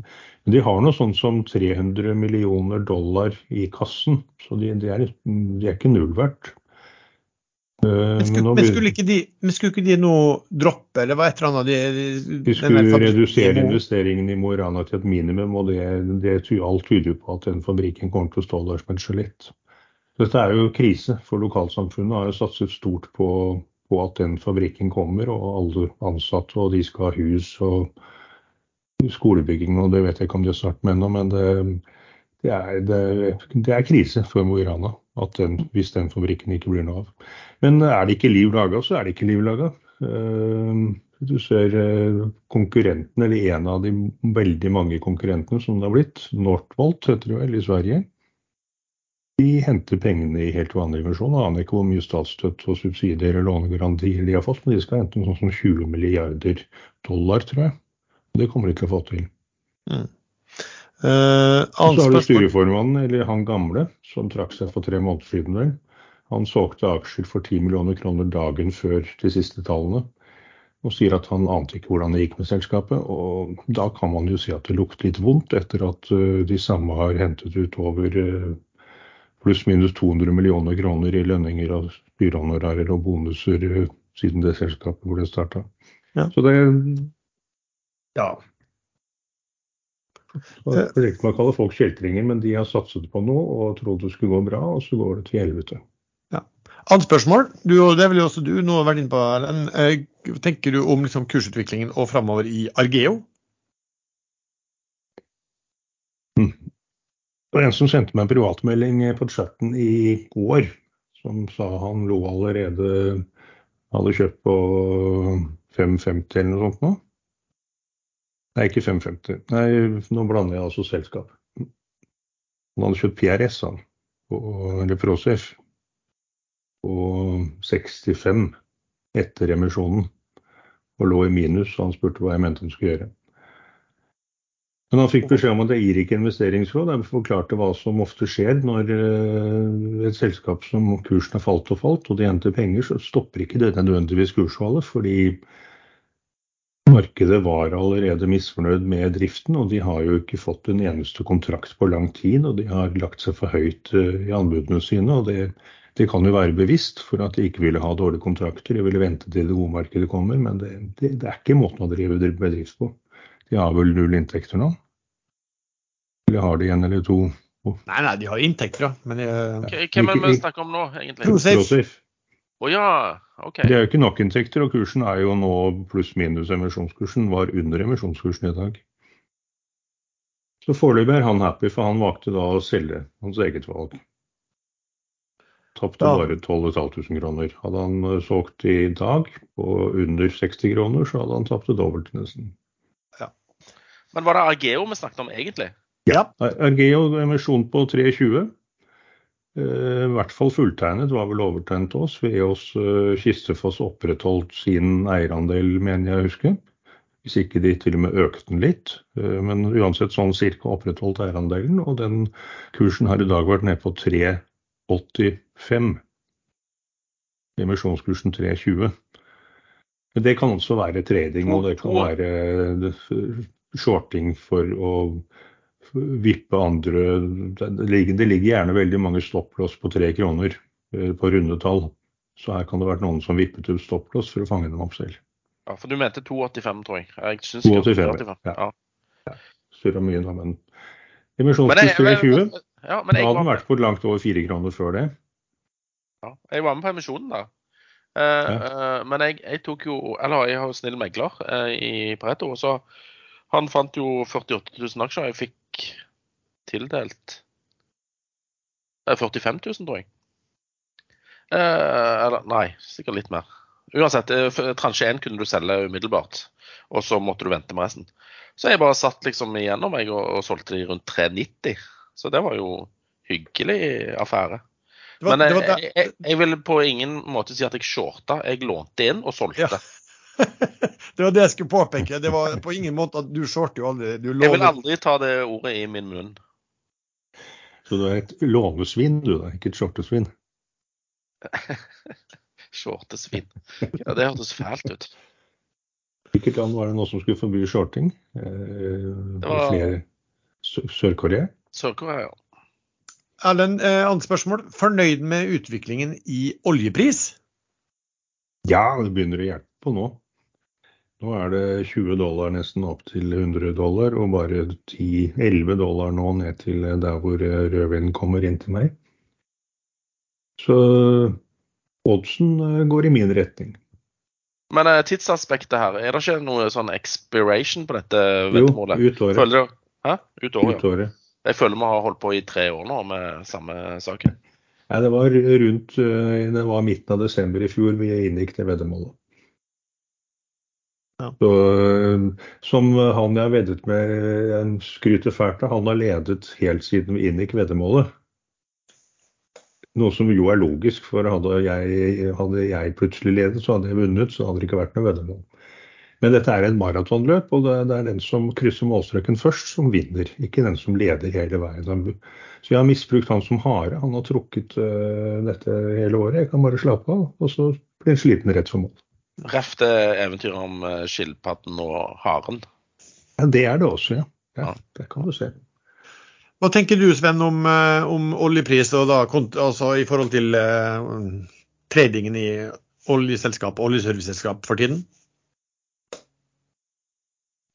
Men de har noe sånt som 300 millioner dollar i kassen, så de, de, er, de er ikke null verdt. Eh, men, skulle, men, skulle ikke de, men skulle ikke de nå droppe, eller hva et eller annet? De, de, skulle fabrikken redusere investeringene investeringen i Mo i Rana til et minimum, og det, det alt tyder på at den fabrikken kommer til å stå der som en skjelett. Dette er jo krise, for lokalsamfunnet har jo satset stort på, på at den fabrikken kommer, og alle ansatte, og de skal ha hus og skolebygging, og det vet jeg ikke om de har startet med ennå, men det, det, er, det, det er krise for Mo i Rana hvis den fabrikken ikke blir noe av. Men er det ikke liv laga, så er det ikke liv laga. Du ser eh, konkurrenten, eller en av de veldig mange konkurrentene som det har blitt, Northvolt heter det vel i Sverige. De henter pengene i helt vanlig versjon. Jeg aner ikke hvor mye statsstøtte og subsidier og lånegarantier de har fått, men de skal hente noe sånn som 20 milliarder dollar, tror jeg. Det kommer de til å få til. Eh, Så har du styreformannen, eller han gamle, som trakk seg for tre måneder siden. vel. Han solgte aksjer for 10 millioner kroner dagen før de siste tallene. Og sier at han ante ikke hvordan det gikk med selskapet. Og da kan man jo si at det lukter litt vondt, etter at eh, de samme har hentet ut over eh, pluss-minus 200 millioner kroner i lønninger av styrehonorarer og bonuser eh, siden det selskapet ble starta. Ja. Så det Ja. Ikke man kaller folk kjeltringer, men de har satset på noe og trodde det skulle gå bra, og så går det til helvete. Annet spørsmål. Du, og det er vel jo også du nå har vært inne på, Erlend. Eh, tenker du om liksom, kursutviklingen og framover i Argeo? Var en som sendte meg en privatmelding på chatten i går, som sa han lå allerede hadde kjøpt på 550 eller noe sånt nå. Nei, ikke 550. Nei, nå blander jeg altså selskap. Han hadde kjøpt PRS, han, eller Prosef, på 65 etter emisjonen. Og lå i minus, så han spurte hva jeg mente han skulle gjøre. Men han fikk beskjed om at det gir ikke investeringsråd. Han forklarte hva som ofte skjer når eh, et selskap som kursen har falt og falt, og de henter penger, så stopper ikke det nødvendigvis kursfallet. Fordi markedet var allerede misfornøyd med driften, og de har jo ikke fått en eneste kontrakt på lang tid. Og de har lagt seg for høyt eh, i anbudene sine. og det, det kan jo være bevisst for at de ikke ville ha dårlige kontrakter. De ville vente til det gode markedet kommer, men det, det, det er ikke måten å drive bedrift på. De har vel null inntekter nå? Eller har de en eller to? Nei, nei, de har inntekter, da. Men jeg, Hvem er det vi snakker om nå, egentlig? ProSafe. Å oh, ja, OK. Det er jo ikke nok inntekter, og kursen er jo nå pluss-minus emisjonskursen. Var under emisjonskursen i dag. Så foreløpig er han happy, for han valgte da å selge hans eget valg. Tapte ja. bare 12 500 kroner. Hadde han eh, solgt i dag på under 60 kroner, så hadde han tapt det dobbelt nesten. Men var det Argeo vi snakket om egentlig? Ja. Argeo emisjon på 3,20. Eh, I hvert fall fulltegnet, var vel overtegnet til oss. Veås uh, Kistefoss opprettholdt sin eierandel, mener jeg å huske. Hvis ikke de til og med økte den litt. Eh, men uansett sånn cirka opprettholdt eierandelen. Og den kursen har i dag vært nede på 3,85. Emisjonskursen 3,20. Det kan også være trading, og det kan være shorting for å vippe andre Det ligger, det ligger gjerne veldig mange stopplås på tre kroner eh, på runde tall. Så her kan det ha vært noen som vippet ut stopplås for å fange dem opp selv. Ja, For du mente 2,85, tror jeg. jeg 2,85, ja. ja. ja. Surra mye da, men emisjonskurs 320. Ja, men jeg da hadde den vært på langt over fire kroner før det. Ja, jeg var med på emisjonen da. Uh, ja. uh, men jeg, jeg, tok jo Eller jeg har jo snill megler uh, i Pareto. Og så han fant jo 48 000 aksjer. Jeg fikk tildelt 45 000, tror jeg. Eh, eller nei, sikkert litt mer. Uansett, eh, transje 1 kunne du selge umiddelbart, og så måtte du vente med resten. Så jeg bare satt liksom igjennom meg og, og solgte de rundt 390. Så det var jo hyggelig affære. Var, Men jeg, jeg, jeg, vil på ingen måte si at jeg shorta. Jeg lånte inn og solgte. Ja. det var det jeg skulle påpeke. Det var på ingen måte at du shorter jo aldri. Du jeg vil aldri ta det ordet i min munn. Så du er et lånesvin, du da, ikke et shortesvin? shortesvin. Ja, det hørtes fælt ut. Hvilket land var det nå som skulle forby shorting? Eh, var flere Sør-Korea? Sør-Korea, ja. Erlend, eh, annet spørsmål. Fornøyd med utviklingen i oljepris? Ja, det begynner å hjelpe på nå. Nå er det 20 dollar nesten opp til 100 dollar, og bare 10-11 dollar nå ned til der hvor rødvinen kommer inn til meg. Så oddsen eh, går i min retning. Men tidsaspektet her, er det ikke noe sånn expiration på dette veddemålet? Jo, ut året. Føler du, hæ? Ut året, ut året. Ja. Jeg føler vi har holdt på i tre år nå med samme saken. Nei, det var rundt eh, det var midten av desember i fjor vi inngikk det veddemålet. Ja. Så, eh, som han jeg veddet med, jeg skryter fælt av, han har ledet helt siden vi inngikk veddemålet. Noe som jo er logisk, for hadde jeg, hadde jeg, plutselig ledet, så hadde jeg vunnet. Så hadde det ikke vært noe veddemål. Men dette er en maratonløp, og det er den som krysser målstreken først, som vinner. Ikke den som leder hele veien. Så jeg har misbrukt han som hare. Han har trukket uh, dette hele året. Jeg kan bare slappe av, og så blir han sliten rett for mål. Ref det eventyret om eh, skilpadden og haren? Ja, Det er det også, ja. ja, Det kan du se. Hva tenker du Sven om, eh, om oljepris og da, altså i forhold til uh, tradingen i oljeselskap, oljeserviceselskap for tiden?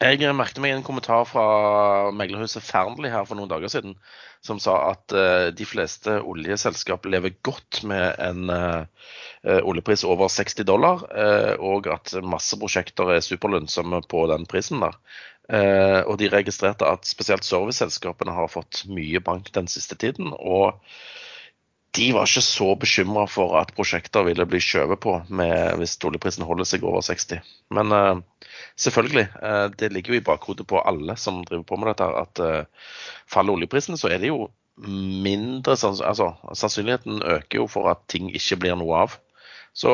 Jeg merket meg en kommentar fra meglerhuset Fearnley her for noen dager siden, som sa at uh, de fleste oljeselskap lever godt med en uh, oljepris over 60 dollar, uh, og at masse prosjekter er superlønnsomme på den prisen der. og de registrerte at spesielt serviceselskapene har fått mye bank den siste tiden. og de var ikke så bekymra for at prosjekter ville bli skjøvet på med, hvis oljeprisen holder seg over 60. Men uh, selvfølgelig, uh, det ligger jo i bakhodet på alle som driver på med dette, at uh, faller oljeprisen, så er det jo mindre altså, Sannsynligheten øker jo for at ting ikke blir noe av. Så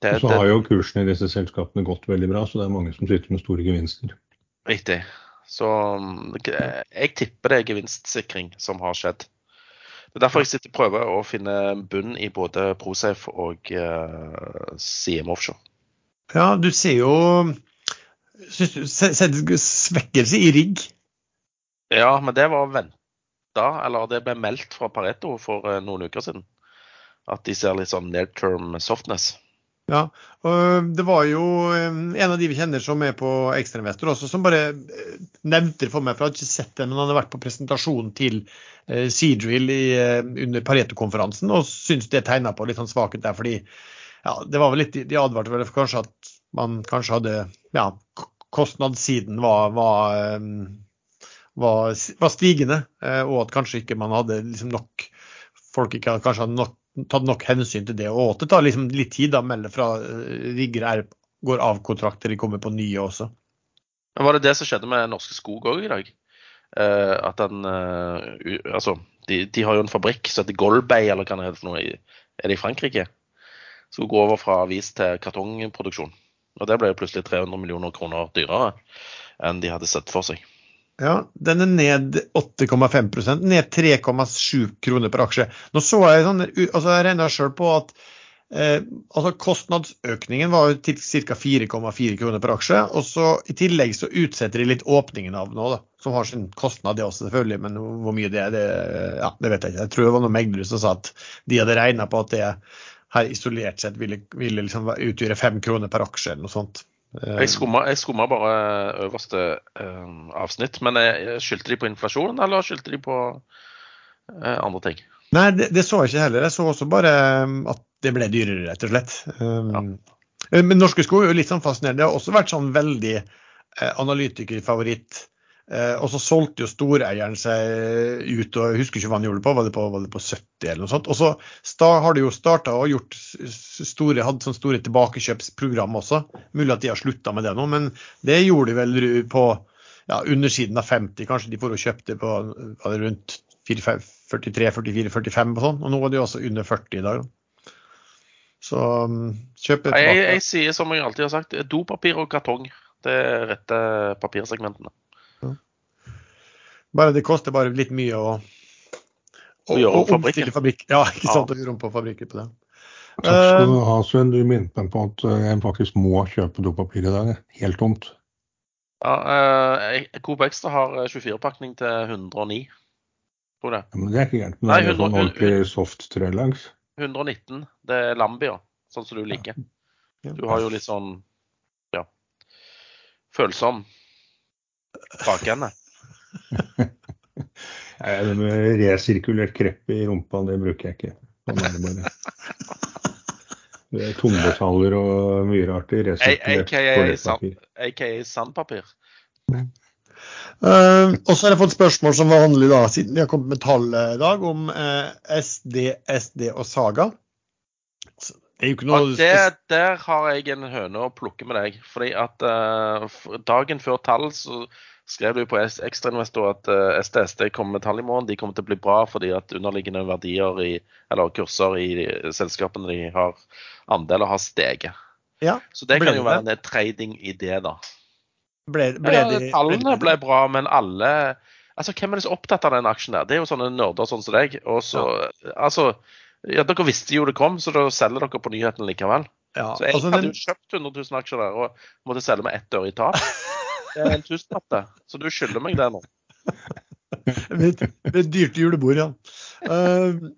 det, så har jo kursen i disse selskapene gått veldig bra, så det er mange som sitter med store gevinster. Riktig. Så jeg tipper det er gevinstsikring som har skjedd. Det er derfor jeg sitter og prøver å finne bunn i både Prosafe og uh, CM Offshore. Ja, du ser jo svekkelse i rigg. Ja, men det var venta, eller det ble meldt fra Pareto for uh, noen uker siden. At de ser litt sånn near term softness. Ja, og det var jo en av de vi kjenner som er på Ekstrainvestor også, som bare eh, nevnte det for meg, for jeg hadde ikke sett det, men han hadde vært på presentasjon til eh, Seadrill eh, under Pareto-konferansen og syntes det tegna på litt sånn svakhet der. fordi ja, det var vel litt, De advarte vel for kanskje at man kanskje hadde ja, Kostnadssiden var, var, var, var stigende, og at kanskje ikke man hadde liksom nok Folk ikke kanskje hadde nok tatt nok hensyn til det. Og det tar liksom litt tid da, melde fra riggere er, går av kontrakter, de kommer på nye også. Men Var det det som skjedde med Norske Skog òg i dag? Uh, at den uh, Altså, de, de, har jo en fabrikk som heter Golbey, eller hva det heter for noe. Er det i Frankrike? Skulle gå over fra avis til kartongproduksjon. Og det ble jo plutselig 300 millioner kroner dyrere enn de hadde sett for seg. Ja, den er ned 8,5% ned 3,7 kroner per aksje. Nå så Jeg sånn, altså jeg regna sjøl på at eh, altså kostnadsøkningen var til ca. 4,4 kroner per aksje. og så I tillegg så utsetter de litt åpningen av nå, da, som har sin kostnad, det også selvfølgelig. Men hvor mye det er, det, ja, det vet jeg ikke. Jeg tror det var noen meglere som sa at de hadde regna på at det her isolert sett ville, ville liksom utgjøre 5 kroner per aksje eller noe sånt. Jeg skumma, bare øverste uh, avsnitt. Men skyldte de på inflasjon, eller skyldte de på uh, andre ting? Nei, det, det, så jeg ikke heller. Jeg så også bare um, at det ble dyrere, rett og slett. Um, ja. Men Norske Sko er jo litt sånn fascinerende. Det har også vært sånn veldig uh, analytikerfavoritt Eh, og så solgte jo storeieren seg ut, og jeg husker ikke hva han gjorde på, var det på, var det på 70 eller noe sånt. Og så har de jo starta og gjort store, hadde sånne store tilbakekjøpsprogram også. Mulig at de har slutta med det nå, men det gjorde de vel på ja, undersiden av 50. Kanskje de får og kjøpte på rundt 43-44-45 og sånn. Og nå er de også under 40 i dag. Så kjøp kjøp tilbake. Jeg, jeg sier som jeg alltid har sagt, dopapir og kartong. Det er rette papirsegmentene. Bare det koster bare litt mye å, å, å omstille fabrikk. Ja, ikke sant, å gjøre om på fabrikker på det. Takk skal du ha, Sven. Du minnet meg på at eh, jeg faktisk må kjøpe dopapir i dag. Helt tomt. Ja, eh, Coop Extra har 24-pakning til 109, tror jeg. Ja, men det er ikke gærent. Men Nei, det er 100, sånn ordentlig soft trelangs. 119. Det er Lambia, sånn som du liker. Du har jo litt sånn ja, følsom bakende. det med resirkulert krepp i rumpa, det bruker jeg ikke. Sånn er det bare. Det er Tungmetaller og mye rart i resirkulert toalettpapir. AKA sandpapir. Uh, og så har jeg fått spørsmål som var vanlig da, siden vi har kommet med tall i dag, om uh, SD, SD og Saga. Det er jo ikke noe... Det, der har jeg en høne å plukke med deg. fordi at uh, dagen før tall så skrev du på Ekstrainvestor at uh, eh, STSD kommer med tall i morgen. De kommer til å bli bra fordi at underliggende verdier i, eller kurser i selskapene de har andeler, har steget. Ja, Så det kan jo være en trading i det, da. Ble, ble ja, de, tallene ble bra, men alle Altså, Hvem er det så opptatt av den aksjen der? Det er jo sånne nerder sånn som deg. Og så, ja. altså, ja, Dere visste jo det kom, så da selger dere på nyheten likevel. Ja, så jeg altså, hadde jo kjøpt 100 000 aksjer der og måtte selge med ett øre i tap. Det er en tusenlapp, det. Så du skylder meg det nå. Med et dyrt julebord, ja. Uh,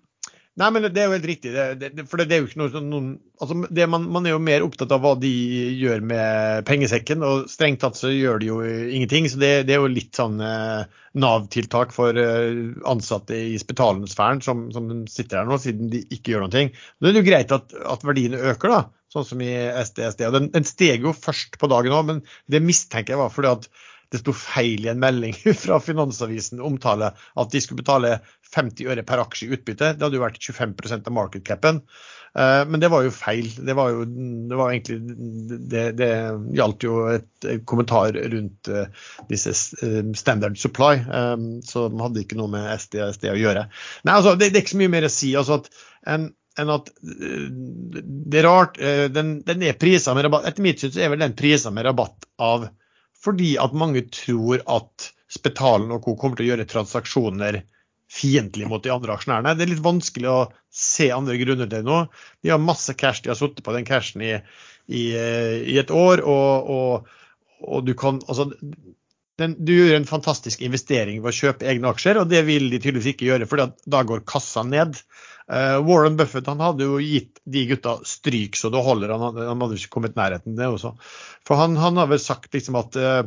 nei, men det er jo helt riktig. Det, det, for det, er jo ikke noe sånn noen, altså man, man, er jo mer opptatt av hva de gjør med pengesekken, og strengt tatt så gjør de jo ingenting. Så det, er jo litt sånn eh, Nav-tiltak for eh, ansatte i spitalensfæren som, som sitter her nå, siden de ikke gjør noe. Da er det jo greit at, at verdiene øker, da sånn som i SDSD. og Den, den steg jo først på dagen òg, men det mistenker jeg var fordi at det sto feil i en melding fra Finansavisen omtale at de skulle betale 50 øre per aksje i utbytte. Det hadde jo vært 25 av market capen. Eh, men det var jo feil. Det var jo det var egentlig Det, det gjaldt jo et kommentar rundt uh, disse standard supply, så de hadde ikke noe med SD og SD å gjøre. Nei, altså, det, det, er ikke så mye mer å si. altså at en, enn at det er rart. Den, den er prisa med rabatt. Etter mitt syn så er vel den prisa med rabatt av fordi at mange tror at Spetalen og co. kommer til å gjøre transaksjoner fiendtlig mot de andre aksjonærene. Det er litt vanskelig å se andre grunner til det nå. De har masse cash, de har sittet på den cashen i, i, i, et år. og, og, og du kan altså, den, du gjør en fantastisk investering ved å kjøpe egne aksjer, og det vil de tydeligvis ikke gjøre, for da går kassa ned. Uh, Warren Buffett han hadde jo gitt de gutta stryk så det holder. Han han hadde ikke kommet nærheten det også. For han, han har vel sagt liksom at uh,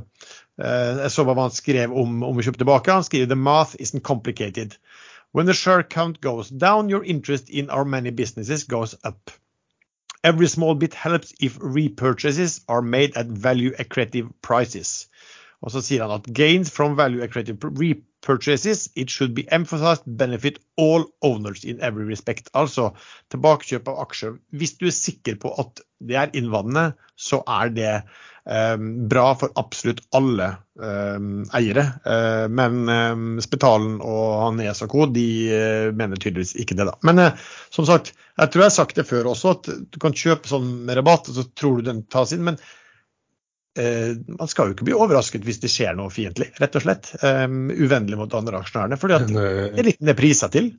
uh, jeg så hva han skrev om, om å kjøpe tilbake. Han skriver the math isn't complicated. When the share count goes down, your interest in our many businesses goes up. Every small bit helps if repurchases are made at value accretive prices. Og så sier han at gains from value accretive repurchases, it should be emphasized benefit all owners in every respect. Altså tilbakekjøp av aksjer. Hvis du er sikker på at det er innvandrende, så er det um, bra for absolutt alle um, eiere. Uh, men Spetalen og han og Co de uh, mener tydeligvis ikke det. da. Men uh, som sagt, jeg tror jeg har sagt det før også, at du kan kjøpe sånn med rabatt, og så tror du den tas inn. men man skal jo ikke bli overrasket hvis det skjer noe fiendtlig, rett og slett. Um, uvennlig mot andre aksjonærene. For det er litt det priser til.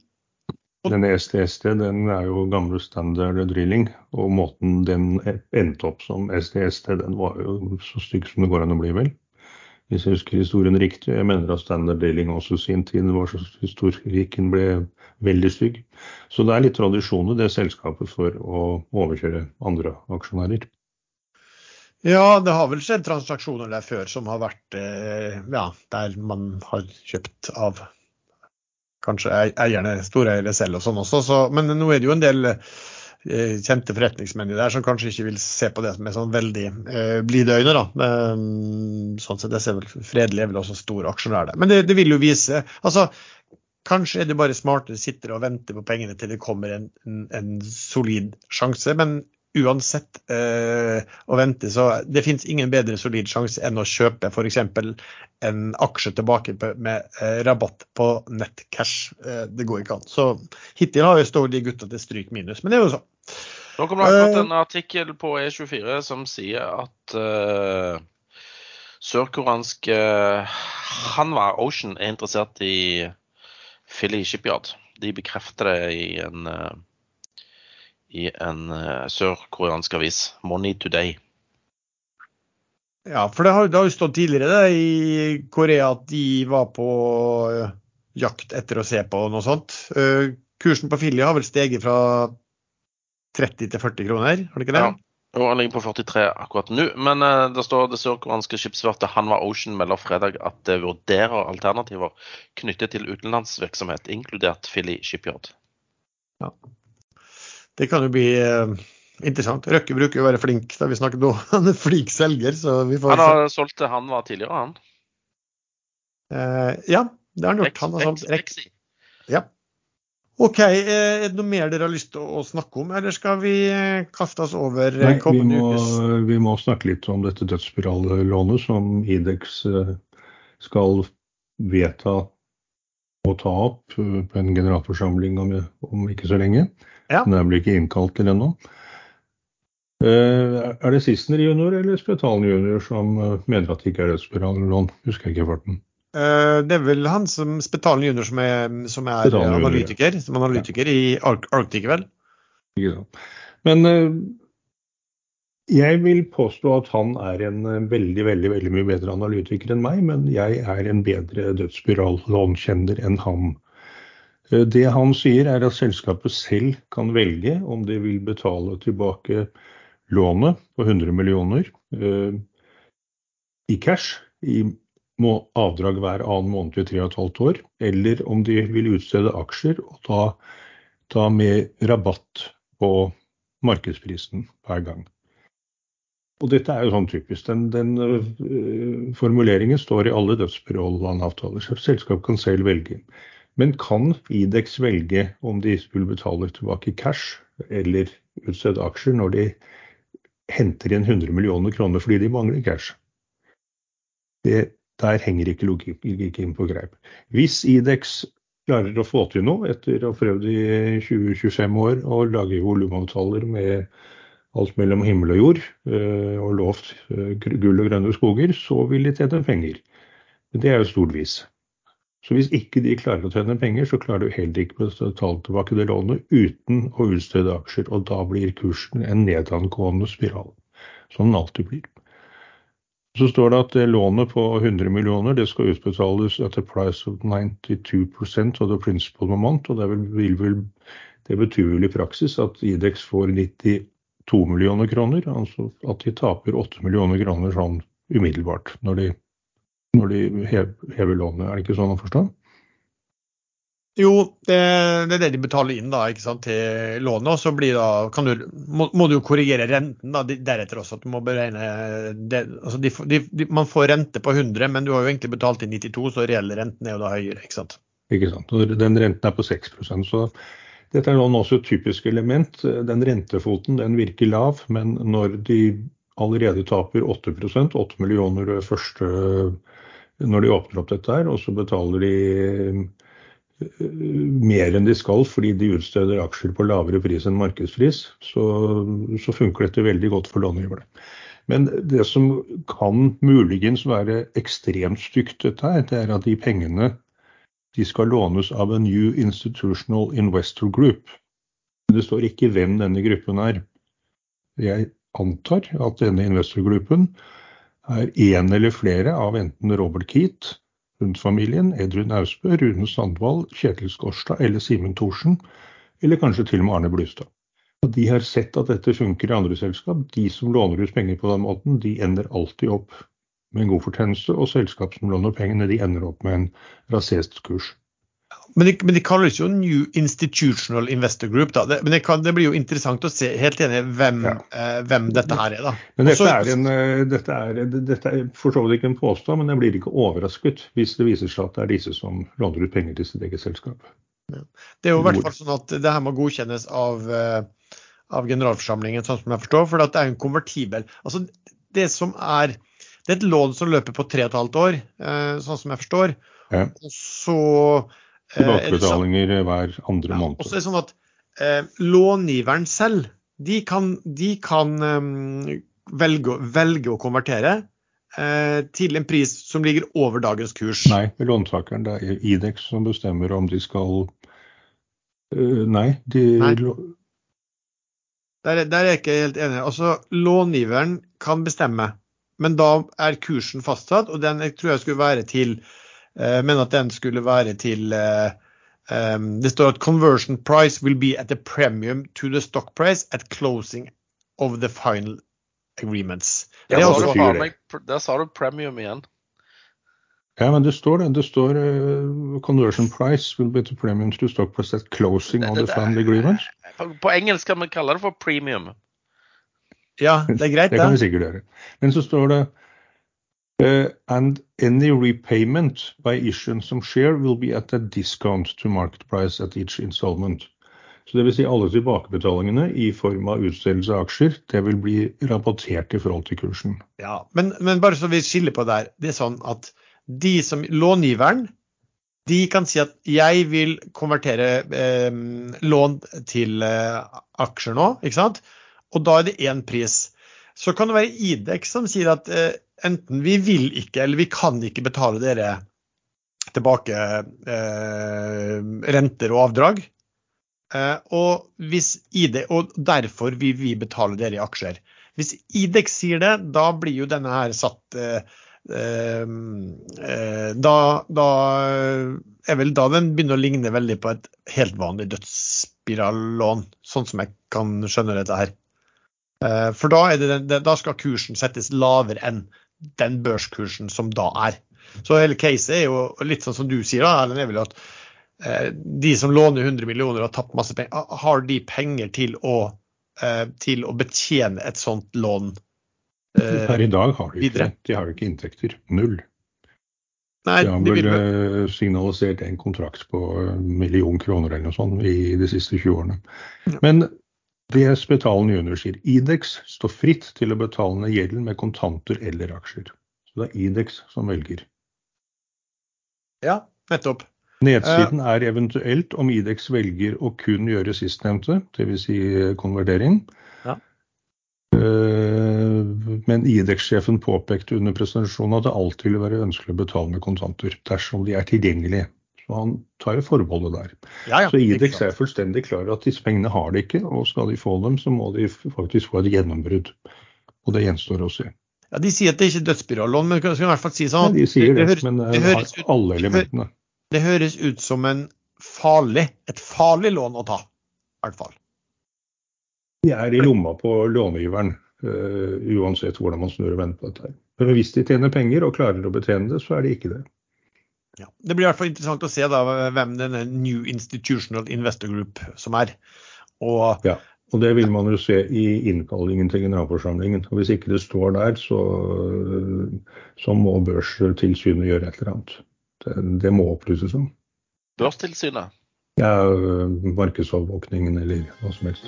Den STST, den er jo gamle standard drilling, og måten den endte opp som STST, den var jo så stygg som det går an å bli, vel. Hvis jeg husker historien riktig. Jeg mener at standard drilling også sin tid var så historikken ble veldig stygg. Så det er litt tradisjon i det selskapet for å overkjøre andre aksjonærer. Ja, det har vel skjedd transaksjoner der før som har vært eh, ja, der man har kjøpt av kanskje eierne, storeiere selv og sånn også. Så, men nå er det jo en del eh, kjente forretningsmenn der som kanskje ikke vil se på det med sånn veldig eh, blide øyne. da. Um, sånn sett, jeg ser vel Fredelig er vel også stor aksjonær der. Men det, det, vil jo vise altså Kanskje er det bare smartere sitter og venter på pengene til det kommer en, en, en solid sjanse. Men uansett eh, å vente. Så det finnes ingen bedre solid sjanse enn å kjøpe f.eks. en aksje tilbake med eh, rabatt på nettcash. Eh, det går ikke an. Så hittil har jo stått de gutta til stryk minus, men det er jo sånn. Nå kommer det akkurat en artikkel på E24 som sier at uh, sørkoreansk uh, Hanwa Ocean er interessert i Philly Shipyard. De bekrefter det i en uh, i en uh, sørkoreansk avis, Money Today. Ja, for det har, det har jo stått tidligere det, i Korea at de var på uh, jakt etter å se på noe sånt. Uh, kursen på Filly har vel steget fra 30 til 40 kroner, har det ikke det? Ja. Og han ligger på 43 akkurat nå. Men uh, det står det sørkoreanske skipsverftet Hanwa Ocean melder fredag at det vurderer alternativer knyttet til utenlandsvirksomhet, inkludert Philly Shipyard. Ja. Det kan jo bli uh, interessant. Røkke bruker jo å være flink, da vi snakket nå. Han er flink selger, så vi får Han har solgt til han var tidligere, han? Uh, ja, det har han gjort. Han har solgt Rexi. Ja. OK, eh, er det noe mer dere har lyst til å snakke om, eller skal vi kaste oss over Nei, vi må, vi må, snakke litt om dette dødsspirallånet som Idex skal vedta å ta opp på en generalforsamling om, om ikke så lenge. Ja. Men jeg blir ikke innkalt til ennå. Uh, er det Sissener junior eller Spetalen junior som uh, mener at det ikke er dødsspirallån? Husker jeg ikke farten. Det er vel han som Spetalen junior som er, som er analytiker, som analytiker ja. i Arctic, vel? Men jeg vil påstå at han er en veldig veldig, veldig mye bedre analytiker enn meg, men jeg er en bedre dødsspirallånkjenner enn han. Eh, det han sier er at selskapet selv kan velge om de vil betale tilbake lånet på 100 millioner eh, i cash i avdrag hver annen måned i tre og et halvt år, eller om de vil utstede aksjer og ta, ta med rabatt på markedsprisen hver gang. Og dette er jo sånn typisk. Den, den uh, formuleringen står i alle dødsbyrålandavtaler. Selskap kan selv velge. Men kan Idex velge om de skulle betale tilbake cash eller utstede aksjer når de henter inn 100 millioner kroner fordi de mangler cash? Det, der henger ikke logikken på greip. Hvis Idex klarer å få til noe etter å ha prøvd i 20-25 år å lage volumavtaler med alt mellom himmel og jord, eh, og lovt eh, gull og grønne skoger, så vil de tjene penger. Det er jo stort vis. Så hvis ikke de klarer å tjene penger, så klarer du heller ikke å betale tilbake det lånet uten å utstede aksjer. Og da blir kursen en nedadgående spiral, som den alltid blir. Så står det at eh, lånet på 100 millioner det skal utbetales etter price of 92 av the principal moment. og Det, vil, vil, det betyr vel i praksis at Idex får 98 2 millioner kroner. Altså at de taper 8 millioner kroner sånn umiddelbart når de, når de hever lånet. Er det ikke sånn å forstå? Jo, det, det, er det de betaler inn da, ikke sant, til lånet. Og så da, du, må, må, du korrigere renten da, deretter også. at du må beregne det, altså de, de, Man får rente på 100, men du har jo egentlig betalt inn 92, så reell renten er jo da høyere. ikke sant? Ikke sant. Og den renten er på 6 så dette er også et typisk element. Den rentefoten den virker lav, men når de allerede taper 8% 8 millioner første når de åpner opp dette her, og så betaler de eh, mer enn de skal fordi de utsteder aksjer på lavere pris enn markedspris, så, så funker dette veldig godt for långiverne. Men det som kan muligens være ekstremt stygt, dette her, det er at de pengene de skal lånes av en New Institutional Investor Group. Det står ikke hvem denne gruppen er. Jeg antar at denne investorgruppen er en eller flere av enten Robert Keat, Hund-familien, Edrun Austbø, Rune Sandvall, Kjetil Skårstad eller Simen Thorsen, eller kanskje til og med Arne Blystad. De har sett at dette funker i andre selskap. De som låner ut penger på den måten, de ender alltid opp med en god fortjeneste, og selskap som låner pengene, de ender opp med en rasert kurs. Men de, men de, ikke jo New Institutional Investor Group. Da. Det, men det, kan, det, blir jo interessant å se helt enig hvem, ja. eh, hvem dette her er. da. Men dette, Også, er en, eh, dette, er, dette er for så vidt ikke en påstand, men jeg blir ikke overrasket hvis det viser seg at det er disse som låner ut penger til sitt eget selskap. Ja. Det er jo i hvert fall sånn at det her må godkjennes av, uh, av generalforsamlingen, sånn som jeg forstår, for det er en konvertibel. Altså, det som er det er et lån som løper på tre og et halvt år, eh, sånn som jeg forstår. Ja. Og så eh, Tilbakebetalinger sånn, hver andre måned. Ja, og så er det sånn at eh, långiveren selv, de kan, de kan um, velge, velge, å konvertere eh, til en pris som ligger over dagens kurs. Nei, låntakeren. Det er Idex som bestemmer om de skal uh, Nei, de nei. Der, der, er jeg ikke helt enig. Altså, Långiveren kan bestemme men da er kursen fastsatt, og den jeg tror jeg skulle være til uh, Men at den skulle være til uh, um, Det står at 'conversion price will be at the premium to the stock price at closing of the final agreements'. Ja, der, sa du, der sa du premium igjen. Ja, men det står det. Det står uh, 'conversion price will be at a premium to the stock price at closing of the final agreements'. På, på engelsk kan man kalle det for premium. Ja, det er greit, det. kan vi sikkert gjøre. Men så står det uh, And any repayment by issuance of share will be at a discount to market price at each installment. Så det vil Si alle tilbakebetalingene i form av utstedelse av aksjer, det vil bli rapportert i forhold til kursen. Ja, Men, men bare så vi skiller på der. Det er sånn at de som långiveren de kan si at jeg vil konvertere eh, lån til eh, aksjer nå, ikke sant? Og da er det én pris. Så kan det være Idex som sier at eh, enten vi vil ikke eller vi kan ikke betale dere tilbake eh, renter og avdrag. Eh, og, ID, og derfor vil vi betale dere i aksjer. Hvis Idex sier det, da blir jo denne her satt eh, eh, da, da, er vel da den begynner å ligne veldig på et helt vanlig dødsspirallån, sånn som jeg kan skjønne dette her. Eh, for da, det, da, skal kursen settes lavere enn den børskursen som da er. Så hele caset er jo litt sånn som du sier, da, Erlend, er vel at eh, de som låner 100 millioner og har tapt masse penger, har de penger til å, eh, til å betjene et sånt lån Per i dag har de ikke. De har ikke inntekter. Null. Nei, De har vil, vel eh, signalisert en kontrakt på en million kroner eller noe sånt i de siste 20 årene. Men DS Betalende Junior sier Idex står fritt til å betale ned gjelden med kontanter eller aksjer. Så det er Idex som velger. ja, nettopp. Nedsiden er eventuelt om Idex velger å kun gjøre sistnevnte, dvs. Si eh, konvertering. Ja. Uh, Men Idex-sjefen påpekte under presentasjonen at det alltid vil være ønskelig å betale med kontanter dersom de er tilgjengelige. Så han tar jo forbeholdet der. Ja, ja, Så Idex er fullstendig klar at disse pengene har de ikke, og skal de få dem, så må de faktisk få et gjennombrudd. Og det gjenstår å se. Ja, De sier at det ikke er dødsbyrålån, men kan skal i hvert fall si Ja, sånn. de sier det, høres, men det, eh, høres har ut, alle elementene. det høres ut som en farlig, et farlig lån å ta. I hvert fall. De er i lomma på långiveren, uh, uansett hvordan man snur og vender på dette. Men hvis de tjener penger og klarer å betjene det, så er de ikke det. Ja. Det blir i hvert fall interessant å se da hvem denne New Institutional Investor Group som er. Og Ja, og det vil man jo se i innkallingen til generalforsamlingen. Og hvis ikke det står der, så, så må Børstilsynet gjøre et eller annet. Det, det må opplyses om. Børstilsynet. Ja, markedsovervåkningen eller hva som helst.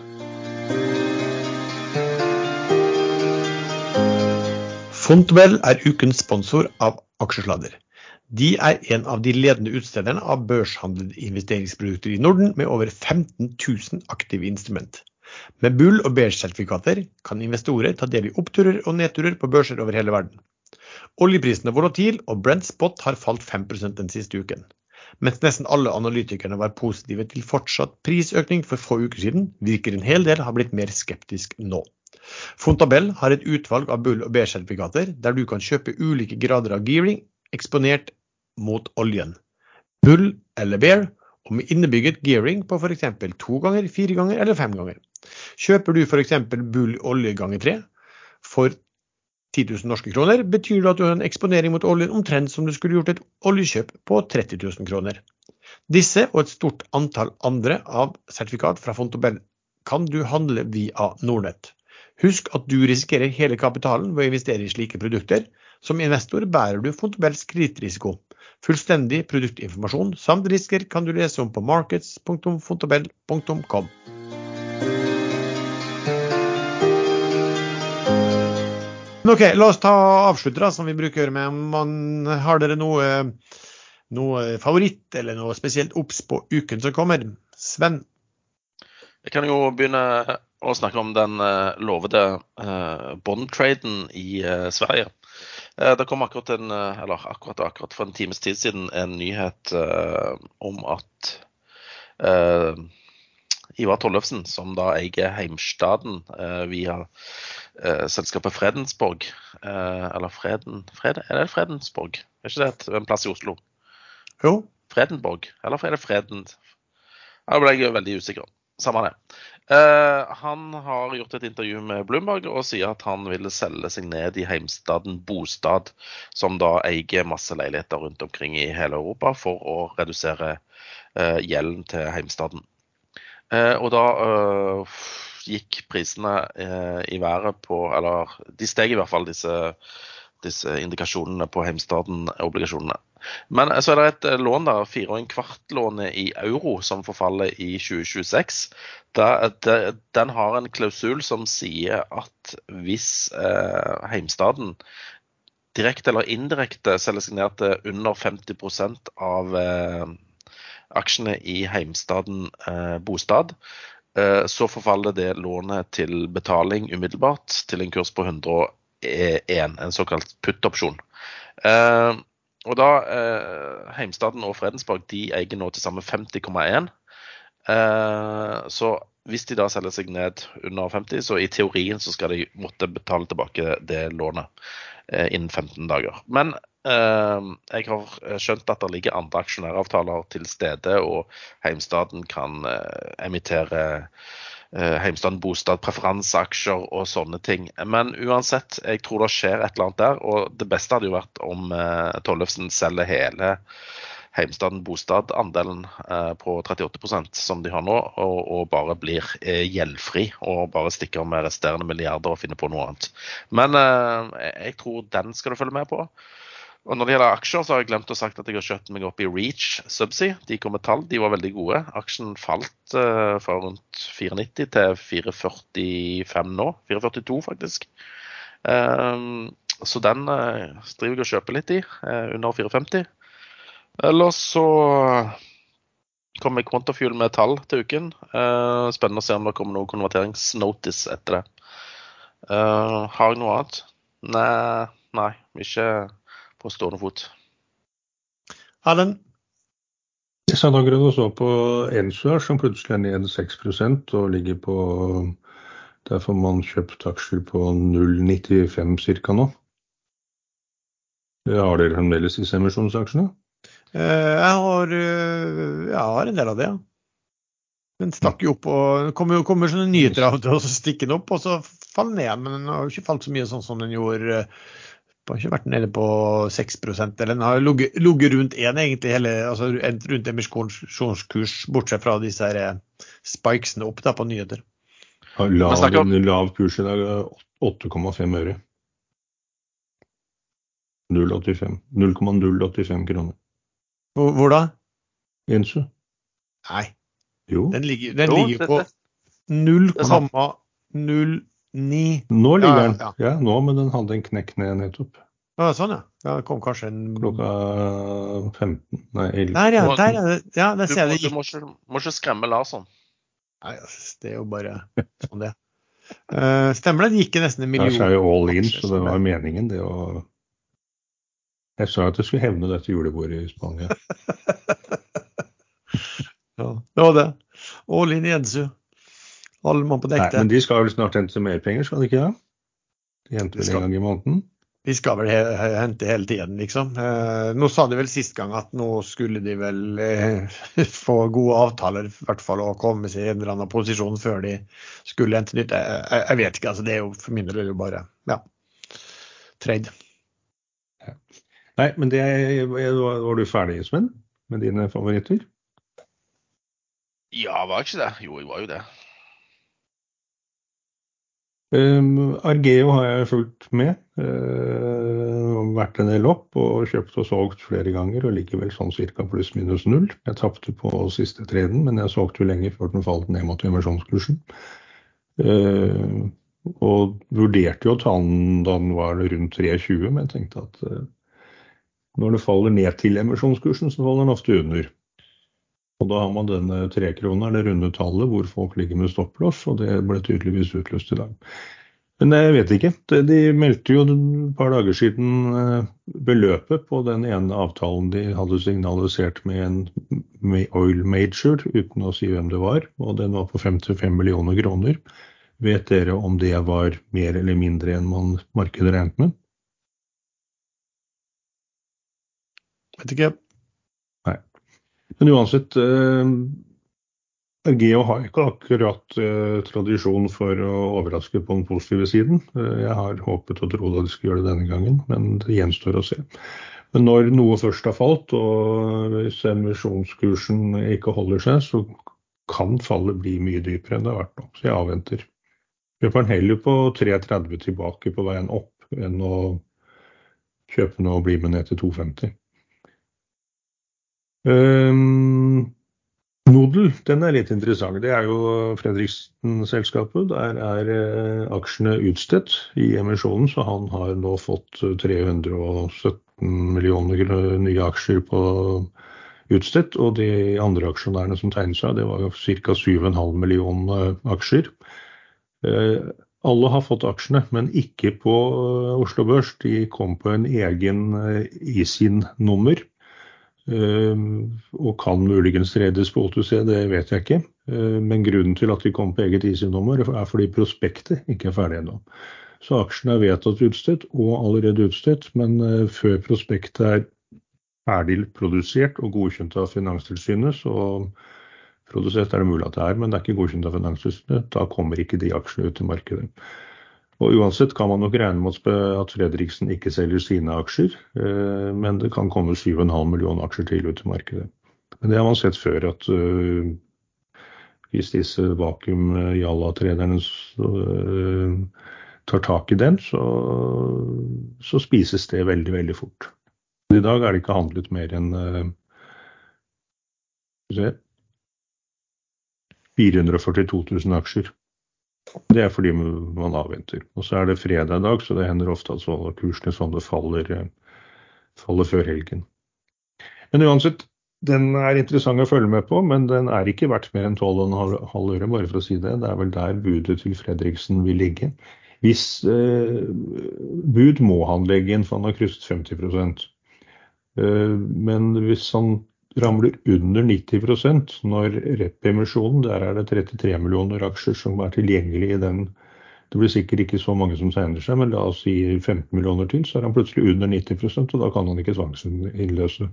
Fontwell er ukens sponsor av Aksjesladder. De er en av de ledende utstederne av børshandlede investeringsprodukter i Norden, med over 15 000 aktive instrument. Med Bull- og Beige-sertifikater kan investorer ta del i oppturer og nedturer på børser over hele verden. Oljeprisen er volatil, og Brent Spot har falt 5% den siste uken. Mens nesten alle analytikerne var positive til fortsatt prisøkning for få uker siden, virker en hel del har blitt mer skeptisk nå. Fontabel har et utvalg av bull- og beige-sertifikater der du kan kjøpe ulike grader av gearing eksponert mot oljen. Bull eller bear, og med innebygget gearing på f.eks. to ganger, fire ganger eller fem ganger. Kjøper du f.eks. bull olje ganger tre for 10 000 norske kroner, betyr det at du har en eksponering mot oljen omtrent som du skulle gjort et oljekjøp på 30 000 kroner. Disse og et stort antall andre av sertifikat fra Fontobel kan du handle via Nordnett. Husk at du risikerer hele kapitalen ved å investere i slike produkter. Som investor bærer du Fontobels kredittrisiko. Fullstendig produktinformasjon samt risker kan du lese om på markets.fontobel.com. OK, la oss ta avslutte, da, som vi bruker å gjøre med. Man, har dere noe, noe favoritt eller noe spesielt obs på uken som kommer? Sven? Jeg kan jo begynne å snakke om den eh, lovede uh, bond-traden i eh, Sverige. Eh, det kom akkurat, en, eh, eller akkurat, akkurat for en times tid siden en nyhet eh, om at Ivar Tollefsen, som da eier Heimstaden via selskapet Fredensborg Eller Freden, Fred, Er det Fredensborg? Er ikke det et, en plass i Oslo? Jo? Fredenborg? Eller er det Freden? Da ble jeg veldig usikker. Samme det. Eh, han har gjort et intervju med Bloomberg og sier at han vil selge seg ned i heimstaden Bostad, som da eier masse leiligheter rundt omkring i hele Europa, for å redusere eh, gjelden til heimstaden. Eh, og da gikk prisene i været på Eller de steg i hvert fall, disse, disse indikasjonene på heimstaden-obligasjonene. Men eh, så er det et eh, lån der, 4,25-lånet i euro, som forfaller i 2026. Da, det, den har en klausul som sier at hvis eh, heimstaden direkte eller indirekte selger seg ned til under 50% av aksjene i heimstaden bostad, så forfaller det lånet til betaling umiddelbart til en kurs på 101, en såkalt put-opsjon. Eh, og da, eh, Heimstaden og Fredensborg de eier nå til sammen 50,1. Eh, så hvis de da selger seg ned under 50, så i teorien så skal de måtte betale tilbake det lånet eh, innen 15 dager. Men eh, jeg har skjønt at det ligger andre aksjonæravtaler til stede, og Heimstaden kan eh, emittere eh, Heimstaden bostad, preferanseaksjer og sånne ting. Men uansett, jeg tror det skjer et eller annet der. Og det beste hadde jo vært om eh, Tollefsen selger hele Heimstaden Bostad-andelen eh, på 38% som de har nå, og, og bare blir gjeldfri og bare stikker med resterende milliarder og finner på noe annet. Men jeg tror den skal du følge med på. Og Når det gjelder aksjer, så har jeg glemt å sagt at jeg har kjøpt meg opp i Reach Subsea. De kom med tall, de var veldig gode. Aksjen falt uh, fra rundt 490 til 445 nå. 442 faktisk. Um, så den uh, driver jeg og kjøper litt i, uh, under 450. Eller så kommer Quantafuel med tall til uken. Uh, spennende å se om det kommer noe konverteringsnotice etter det. har jeg noe annet? Nei, nei ikke på stående fot. Erlend? Jeg satt akkurat og så på Ensuar, som plutselig er ned 6% og ligger på Der får man kjøpt aksjer på 0,95 ca. nå. Har dere fremdeles disse emisjonsaksjene? Eh, jeg har, eh, jeg har en del av det, ja. Den stakk jo opp og kommer, kommer sånne nyheter av og til, og så stikker den opp, og så faller den ned. Men den har jo ikke falt så mye sånn som den gjorde eh, har ikke vært nede på 6% eller den har ligget rundt én, egentlig, hele, altså rundt emisjonskurs, bortsett fra disse her eh, spikesene opp da, på nyheter. Har lav, lav kurs i dag, 8,5 øre. 0,85 0,085 kroner. Hvor, hvor, da? Ensu. Nei. Jo. Den ligger, den ligger på 0,09 Ni. Nå ligger den. Ja, ja. nå, men den hadde en knekk ned nettopp. Ja, sånn, ja. ja. Det kom kanskje en Klokka 15. Nei, 11. Der, ja. Der, ja. ja der ser jeg det. Du må ikke, må ikke skremme Larsson. Nei, det er jo bare sånn det uh, Stemmer det? Det gikk nesten en million. Jeg er jo all in, så det var meningen, det å Jeg sa at jeg skulle hevne dette julebordet i Spania. ja, det var det. All in i Edsu. Alle mann på dekk Nei, men de skal vel snart hente mer penger, skal de ikke det? De henter vel en gang i måneden? De skal vel hente hele tiden, liksom. Eh, nå sa de vel sist gang at nå skulle de vel eh, få gode avtaler, i hvert fall, og komme seg i en eller annen posisjon før de skulle hente nytt. Jeg, jeg, vet ikke, altså. Det er jo for min del bare ja, trade. Ja. Nei, men det var du ferdig, Sven, med dine favoritter? Ja, var ikke det? Jo, jeg var jo det. Um, Argeo har jeg fulgt med. Uh, vært en del opp og kjøpt og solgt flere ganger og likevel sånn ca. pluss-minus null. Jeg tapte på siste treden, men jeg solgte jo lenge før den falt ned mot inversjonskursen. Uh, og vurderte jo å ta den da den var rundt 23, men jeg tenkte at uh, når det faller ned til emisjonskursen, så faller den ofte under. Og da har man denne trekrona, det runde tallet, hvor folk ligger med stopplås, og det ble tydeligvis utløst i dag. Men jeg vet ikke. De meldte jo et par dager siden eh, beløpet på den ene avtalen de hadde signalisert med en oil major, uten å si hvem det var, og den var på 55 millioner kroner. Vet dere om det var mer eller mindre enn man markedet regnet med? Vet ikke. Men uansett, eh, Geo har ikke akkurat eh, tradisjon for å overraske på den positive siden. Eh, jeg har håpet og trodd at de skulle gjøre det denne gangen, men det gjenstår å se. Men når noe først har falt, og hvis emisjonskursen ikke holder seg, så kan fallet bli mye dypere enn det har vært nå. Så jeg avventer. Kjøper den heller på 3,30 tilbake på veien opp enn å kjøpe noe og bli med ned til 2,50. Um, Nodel den er litt interessant. Det er jo Fredriksen-selskapet. Der er eh, aksjene utstedt i emisjonen, så han har nå fått 317 millioner nye aksjer på utstedt. Og de andre aksjonærene som tegnet seg, det var ca. 7,5 millioner aksjer. Eh, alle har fått aksjene, men ikke på eh, Oslo Børs. De kom på en egen ISIN-nummer. Ehm, og kan muligens reddes på OTC, det vet jeg ikke. Ehm, men grunnen til at de kom på eget ISIN-nummer, er fordi prospektet ikke er ferdig ennå. Så aksjene er vedtatt utstedt og allerede utstedt, men eh, før prospektet er ferdig produsert og godkjent av Finanstilsynet, så produsert er det mulig at det er, men det er ikke godkjent av Finanstilsynet. Da kommer ikke de aksjene ut i markedet. Og Uansett kan man nok regne med at Fredriksen ikke selger sine aksjer, eh, men det kan komme 7,5 millioner aksjer til ut i markedet. Men det har man sett før, at uh, hvis disse vakuum-jalla-trederne uh, tar tak i den, så, så, spises det veldig, veldig fort. I dag er det ikke handlet mer enn uh, 442 000 aksjer. Det er fordi man avventer. Og så er det fredag i dag, så det hender ofte at kursene sånne faller, eh, faller før helgen. Men uansett, den er interessant å følge med på, men den er ikke verdt mer enn 12,5 øre, bare for å si det. Det er vel der budet til Fredriksen vil ligge. Hvis eh, bud må han legge inn, for han har krysset 50 eh, Men hvis han ramler under 90 når rep-emisjonen, der er det 33 millioner aksjer som er tilgjengelig i den. Det blir sikkert ikke så mange som tegner seg, men la oss si 15 millioner til, så er han plutselig under 90% og da kan han ikke tvangsinnløse.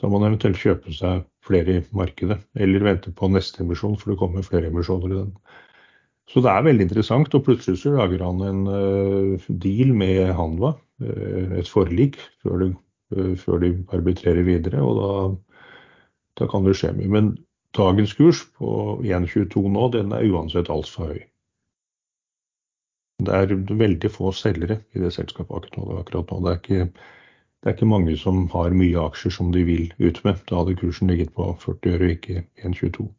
Da må han eventuelt kjøpe seg flere i markedet, eller vente på neste emisjon, for det kommer flere emisjoner i den. Så det er veldig interessant, og plutselig så lager han en uh, deal med Hanva, uh, et forlik, før det Eh, før de arbitrerer videre. og da, da kan det skje mye. Men dagens kurs på 1,22 nå, den er uansett altfor høy. Det er veldig få selgere i det selskapet akkurat nå. Det er, ikke, det er ikke mange som har mye aksjer som de vil ut med. Da hadde kursen ligget på 40 øre, ikke 1,22.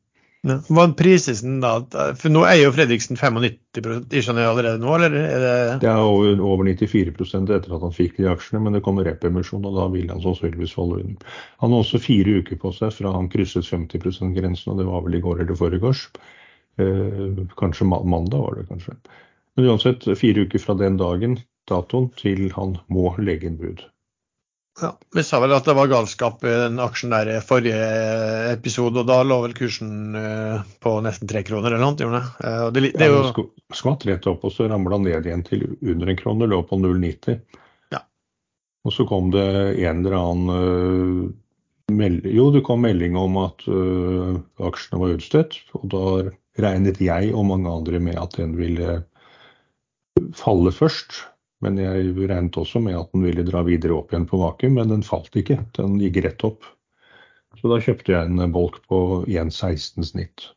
Hva prises den da? For nå er jo Fredriksen 95% i skjønner allerede nå, eller? Er det... det er over, over 94% etter at han fikk de aksjene, men det kommer rep-emisjon, og da vil han sannsynligvis falle under. Han har også fire uker på seg fra han krysset 50 %-grensen, og det var vel i går eller foregårs. Eh, kanskje mandag var det kanskje. Men uansett, fire uker fra den dagen, datoen, til han må legge inn bud. Ja, Vi sa vel at det var galskap i den aksjen der i forrige episode, og da lå vel kursen eh, på nesten tre kroner eller noe? Gjorde det? Eh, det, det jo... Ja, skvatt rett opp, og så ramla ned igjen til under en krone, lå på 0,90. Ja. Og så kom det en eller annen uh, meld... Jo, det kom melding om at uh, aksjene var utstøtt, og da regnet jeg og mange andre med at den ville falle først. Men jeg regnet også med at den ville dra videre opp igjen på vakuum, men den falt ikke. Den gikk rett opp. Så da kjøpte jeg en bolk på 1,16 snitt.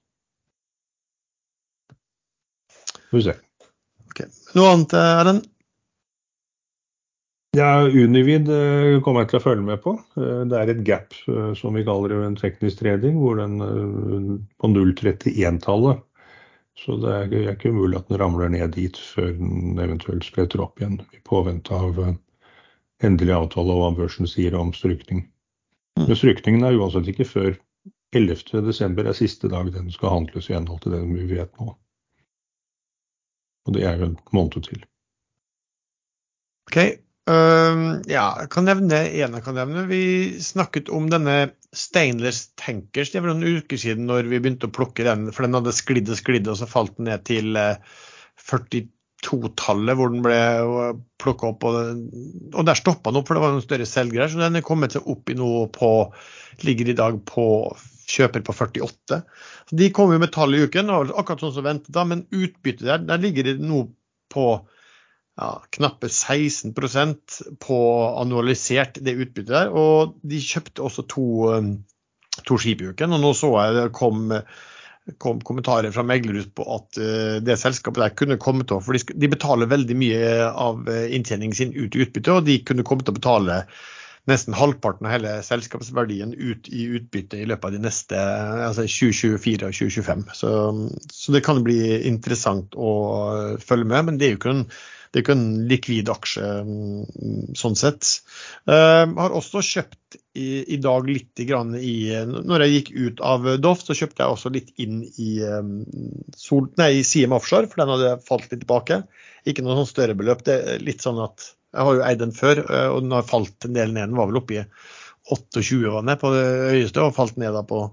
Får vi se. Okay. Noe annet, Erlend? Ja, Univid eh, kommer jeg til å følge med på. Eh, det er et gap, eh, som vi kaller det, en teknisk trading, hvor den på 0,31-tallet så det er, ikke umulig at den ramler ned dit før den eventuelt spretter opp igjen, i påvente av endelig avtale og hva børsen sier om strykning. Mm. Men strykningen er uansett ikke før 11.12. er siste dag den skal handles i henhold til det vi vet nå. Og det er jo en måned til. Ok, um, ja, jeg kan nevne en jeg kan nevne. Vi snakket om denne Stainless Tankers det var noen uker siden når vi begynte å plukke den. For den hadde sklidd og sklidd, og så falt den ned til uh, eh, 42-tallet, hvor den ble plukka opp. Og, og der stoppa den opp, for det var noen større selgere. Så den er kommet seg opp i noe på Ligger i dag på kjøper på 48. Så de kom jo med tall i uken, akkurat sånn som ventet, da, men utbyttet der, der ligger det nå på ja, knappe 16 på annualisert det utbyttet der. Og de kjøpte også to, um, to skip i uken. Og nå så jeg det kom, kom kommentarer fra meglerhus på at uh, det selskapet der kunne komme til å For de, betaler veldig mye av uh, inntjeningen sin ut i utbytte, og de kunne komme til å betale nesten halvparten av hele selskapsverdien ut i utbytte i løpet av de neste altså 2024 og 2025. Så, så det kan bli interessant å følge med. Men det er jo ikke en det er ikke en likvid aksje mm, sånn sett. Uh, har også kjøpt i, i dag litt i, Når jeg gikk ut av Doff, så kjøpte jeg også litt inn i, um, Sol, nei, i CM Offshore, for den hadde falt litt tilbake. Ikke noe sånn større beløp. Det er litt sånn at Jeg har jo eid den før, uh, og den har falt en del ned. Den var vel oppe i 28 var ned på det høyeste, og falt ned da på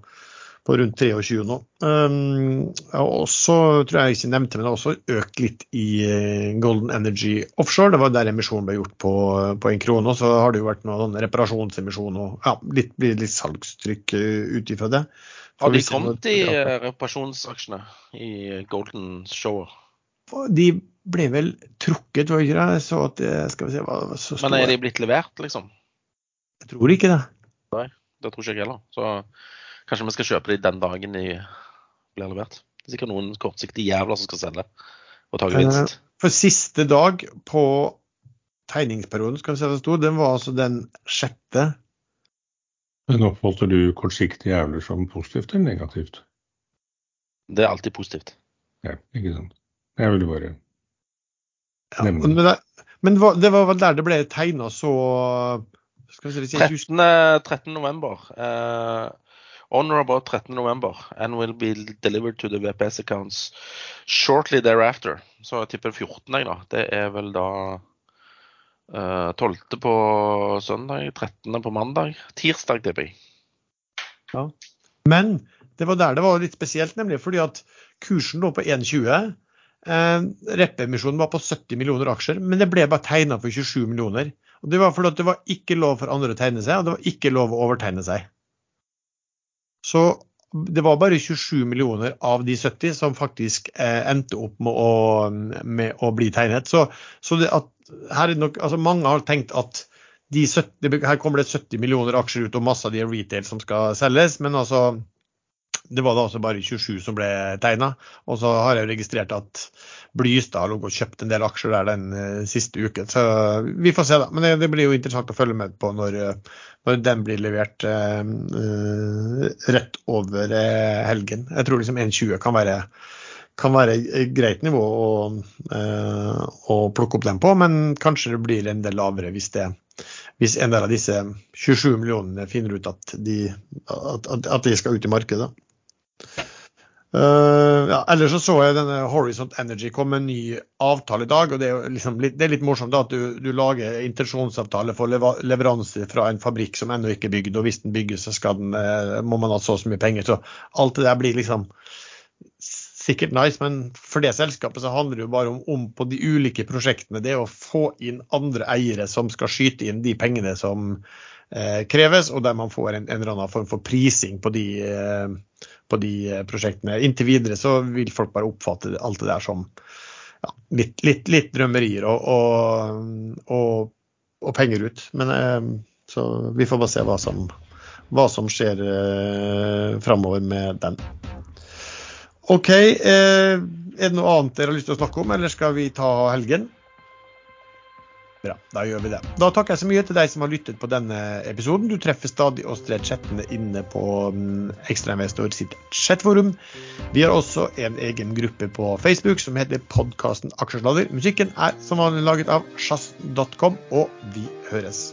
på rundt 23 nå. Um, og så tror jeg ikke nevnte, men det har også økt litt i eh, Golden Energy Offshore. Det var der emisjonen ble gjort på, på en krone. Og så har det jo vært noen reparasjonsemisjon og ja, litt, blir litt salgstrykk uh, ut ifra det. Har de kommet i reparasjonsaksjene i Golden Shower? de ble vel trukket, var ikke det? Så at skal vi se hva så Men er de blitt levert, liksom? Jeg tror ikke det. Nei, Det tror ikke jeg heller. Så kanskje vi skal kjøpe de den dagen de blir levert. Det er sikkert noen kortsiktige jævler som skal selge og ta gevinst. For siste dag på tegningsperioden, skal vi se det sto, den var altså den sjette. Men oppholdte du kortsiktige jævler som positivt eller negativt? Det er alltid positivt. Ja, ikke sant. Jeg ville bare Ja, men det, men det var vel der det ble tegna så skal vi si, hvis jeg ikke husker 13. 13. november. Uh, on or about 13. november and will be delivered to the VPS accounts shortly thereafter. Så jeg tipper 14. jeg da. Det er vel da uh, 12. på søndag, 13. på mandag. Tirsdag, tipper jeg. Men det var der det var litt spesielt, nemlig fordi at kursen lå på 1,20. Eh, Rep-emisjonen var på 70 millioner aksjer, men det ble bare tegna for 27 millioner. Og Det var fordi det var ikke lov for andre å tegne seg, og det var ikke lov å overtegne seg. Så det var bare 27 millioner av de 70 som faktisk eh, endte opp med å, med å bli tegnet. Så, så at, nok, altså mange har tenkt at de 70, her kommer det 70 millioner aksjer ut, og masse av de er retail som skal selges. Men altså, det var da også bare 27 som ble tegna. Og så har jeg registrert at Blystad har og kjøpt en del aksjer der den eh, siste uken. Så vi får se, da. Men det, det blir jo interessant å følge med på når, eh, når den blir levert eh, eh, rett over helgen. Jeg tror liksom 1,20 kan være kan være et greit nivå å, å plukke opp den på, men kanskje det blir en del lavere hvis, det, hvis en del av disse 27 millionene finner ut at de, at, at de skal ut i markedet. Eh, ja, ellers så så jeg denne Horizont Energy kom med en ny avtale i dag. og Det er, liksom litt, det er litt morsomt da, at du, du lager intensjonsavtale for leva, leveranse fra en fabrikk som ennå ikke er bygd. og Hvis den bygges, så skal den, eh, må man ha så mye penger. Så alt det der blir liksom sikkert nice, men for det selskapet så handler det jo bare om, om på de ulike prosjektene. Det å få inn andre eiere som skal skyte inn de pengene som kreves, og der man får en, en eller annen form for prising på de, eh, på de eh, prosjektene. Inntil videre så vil folk bare oppfatte alt det der som ja, litt, litt, litt drømmerier og, og, og, og penger ut. Men eh, så vi får bare se hva som, hva som skjer eh, framover med den. OK. Eh, er det noe annet dere har lyst til å snakke om, eller skal vi ta helgen? Bra, da gjør vi det. Da takker jeg så mye til deg som har lyttet på denne episoden. Du treffer stadig oss tre chattene inne på um, Ekstrainvestor sitt chatforum. Vi har også en egen gruppe på Facebook som heter podkasten Aksjesladder. Musikken er som vanlig laget av sjazz.com, og vi høres.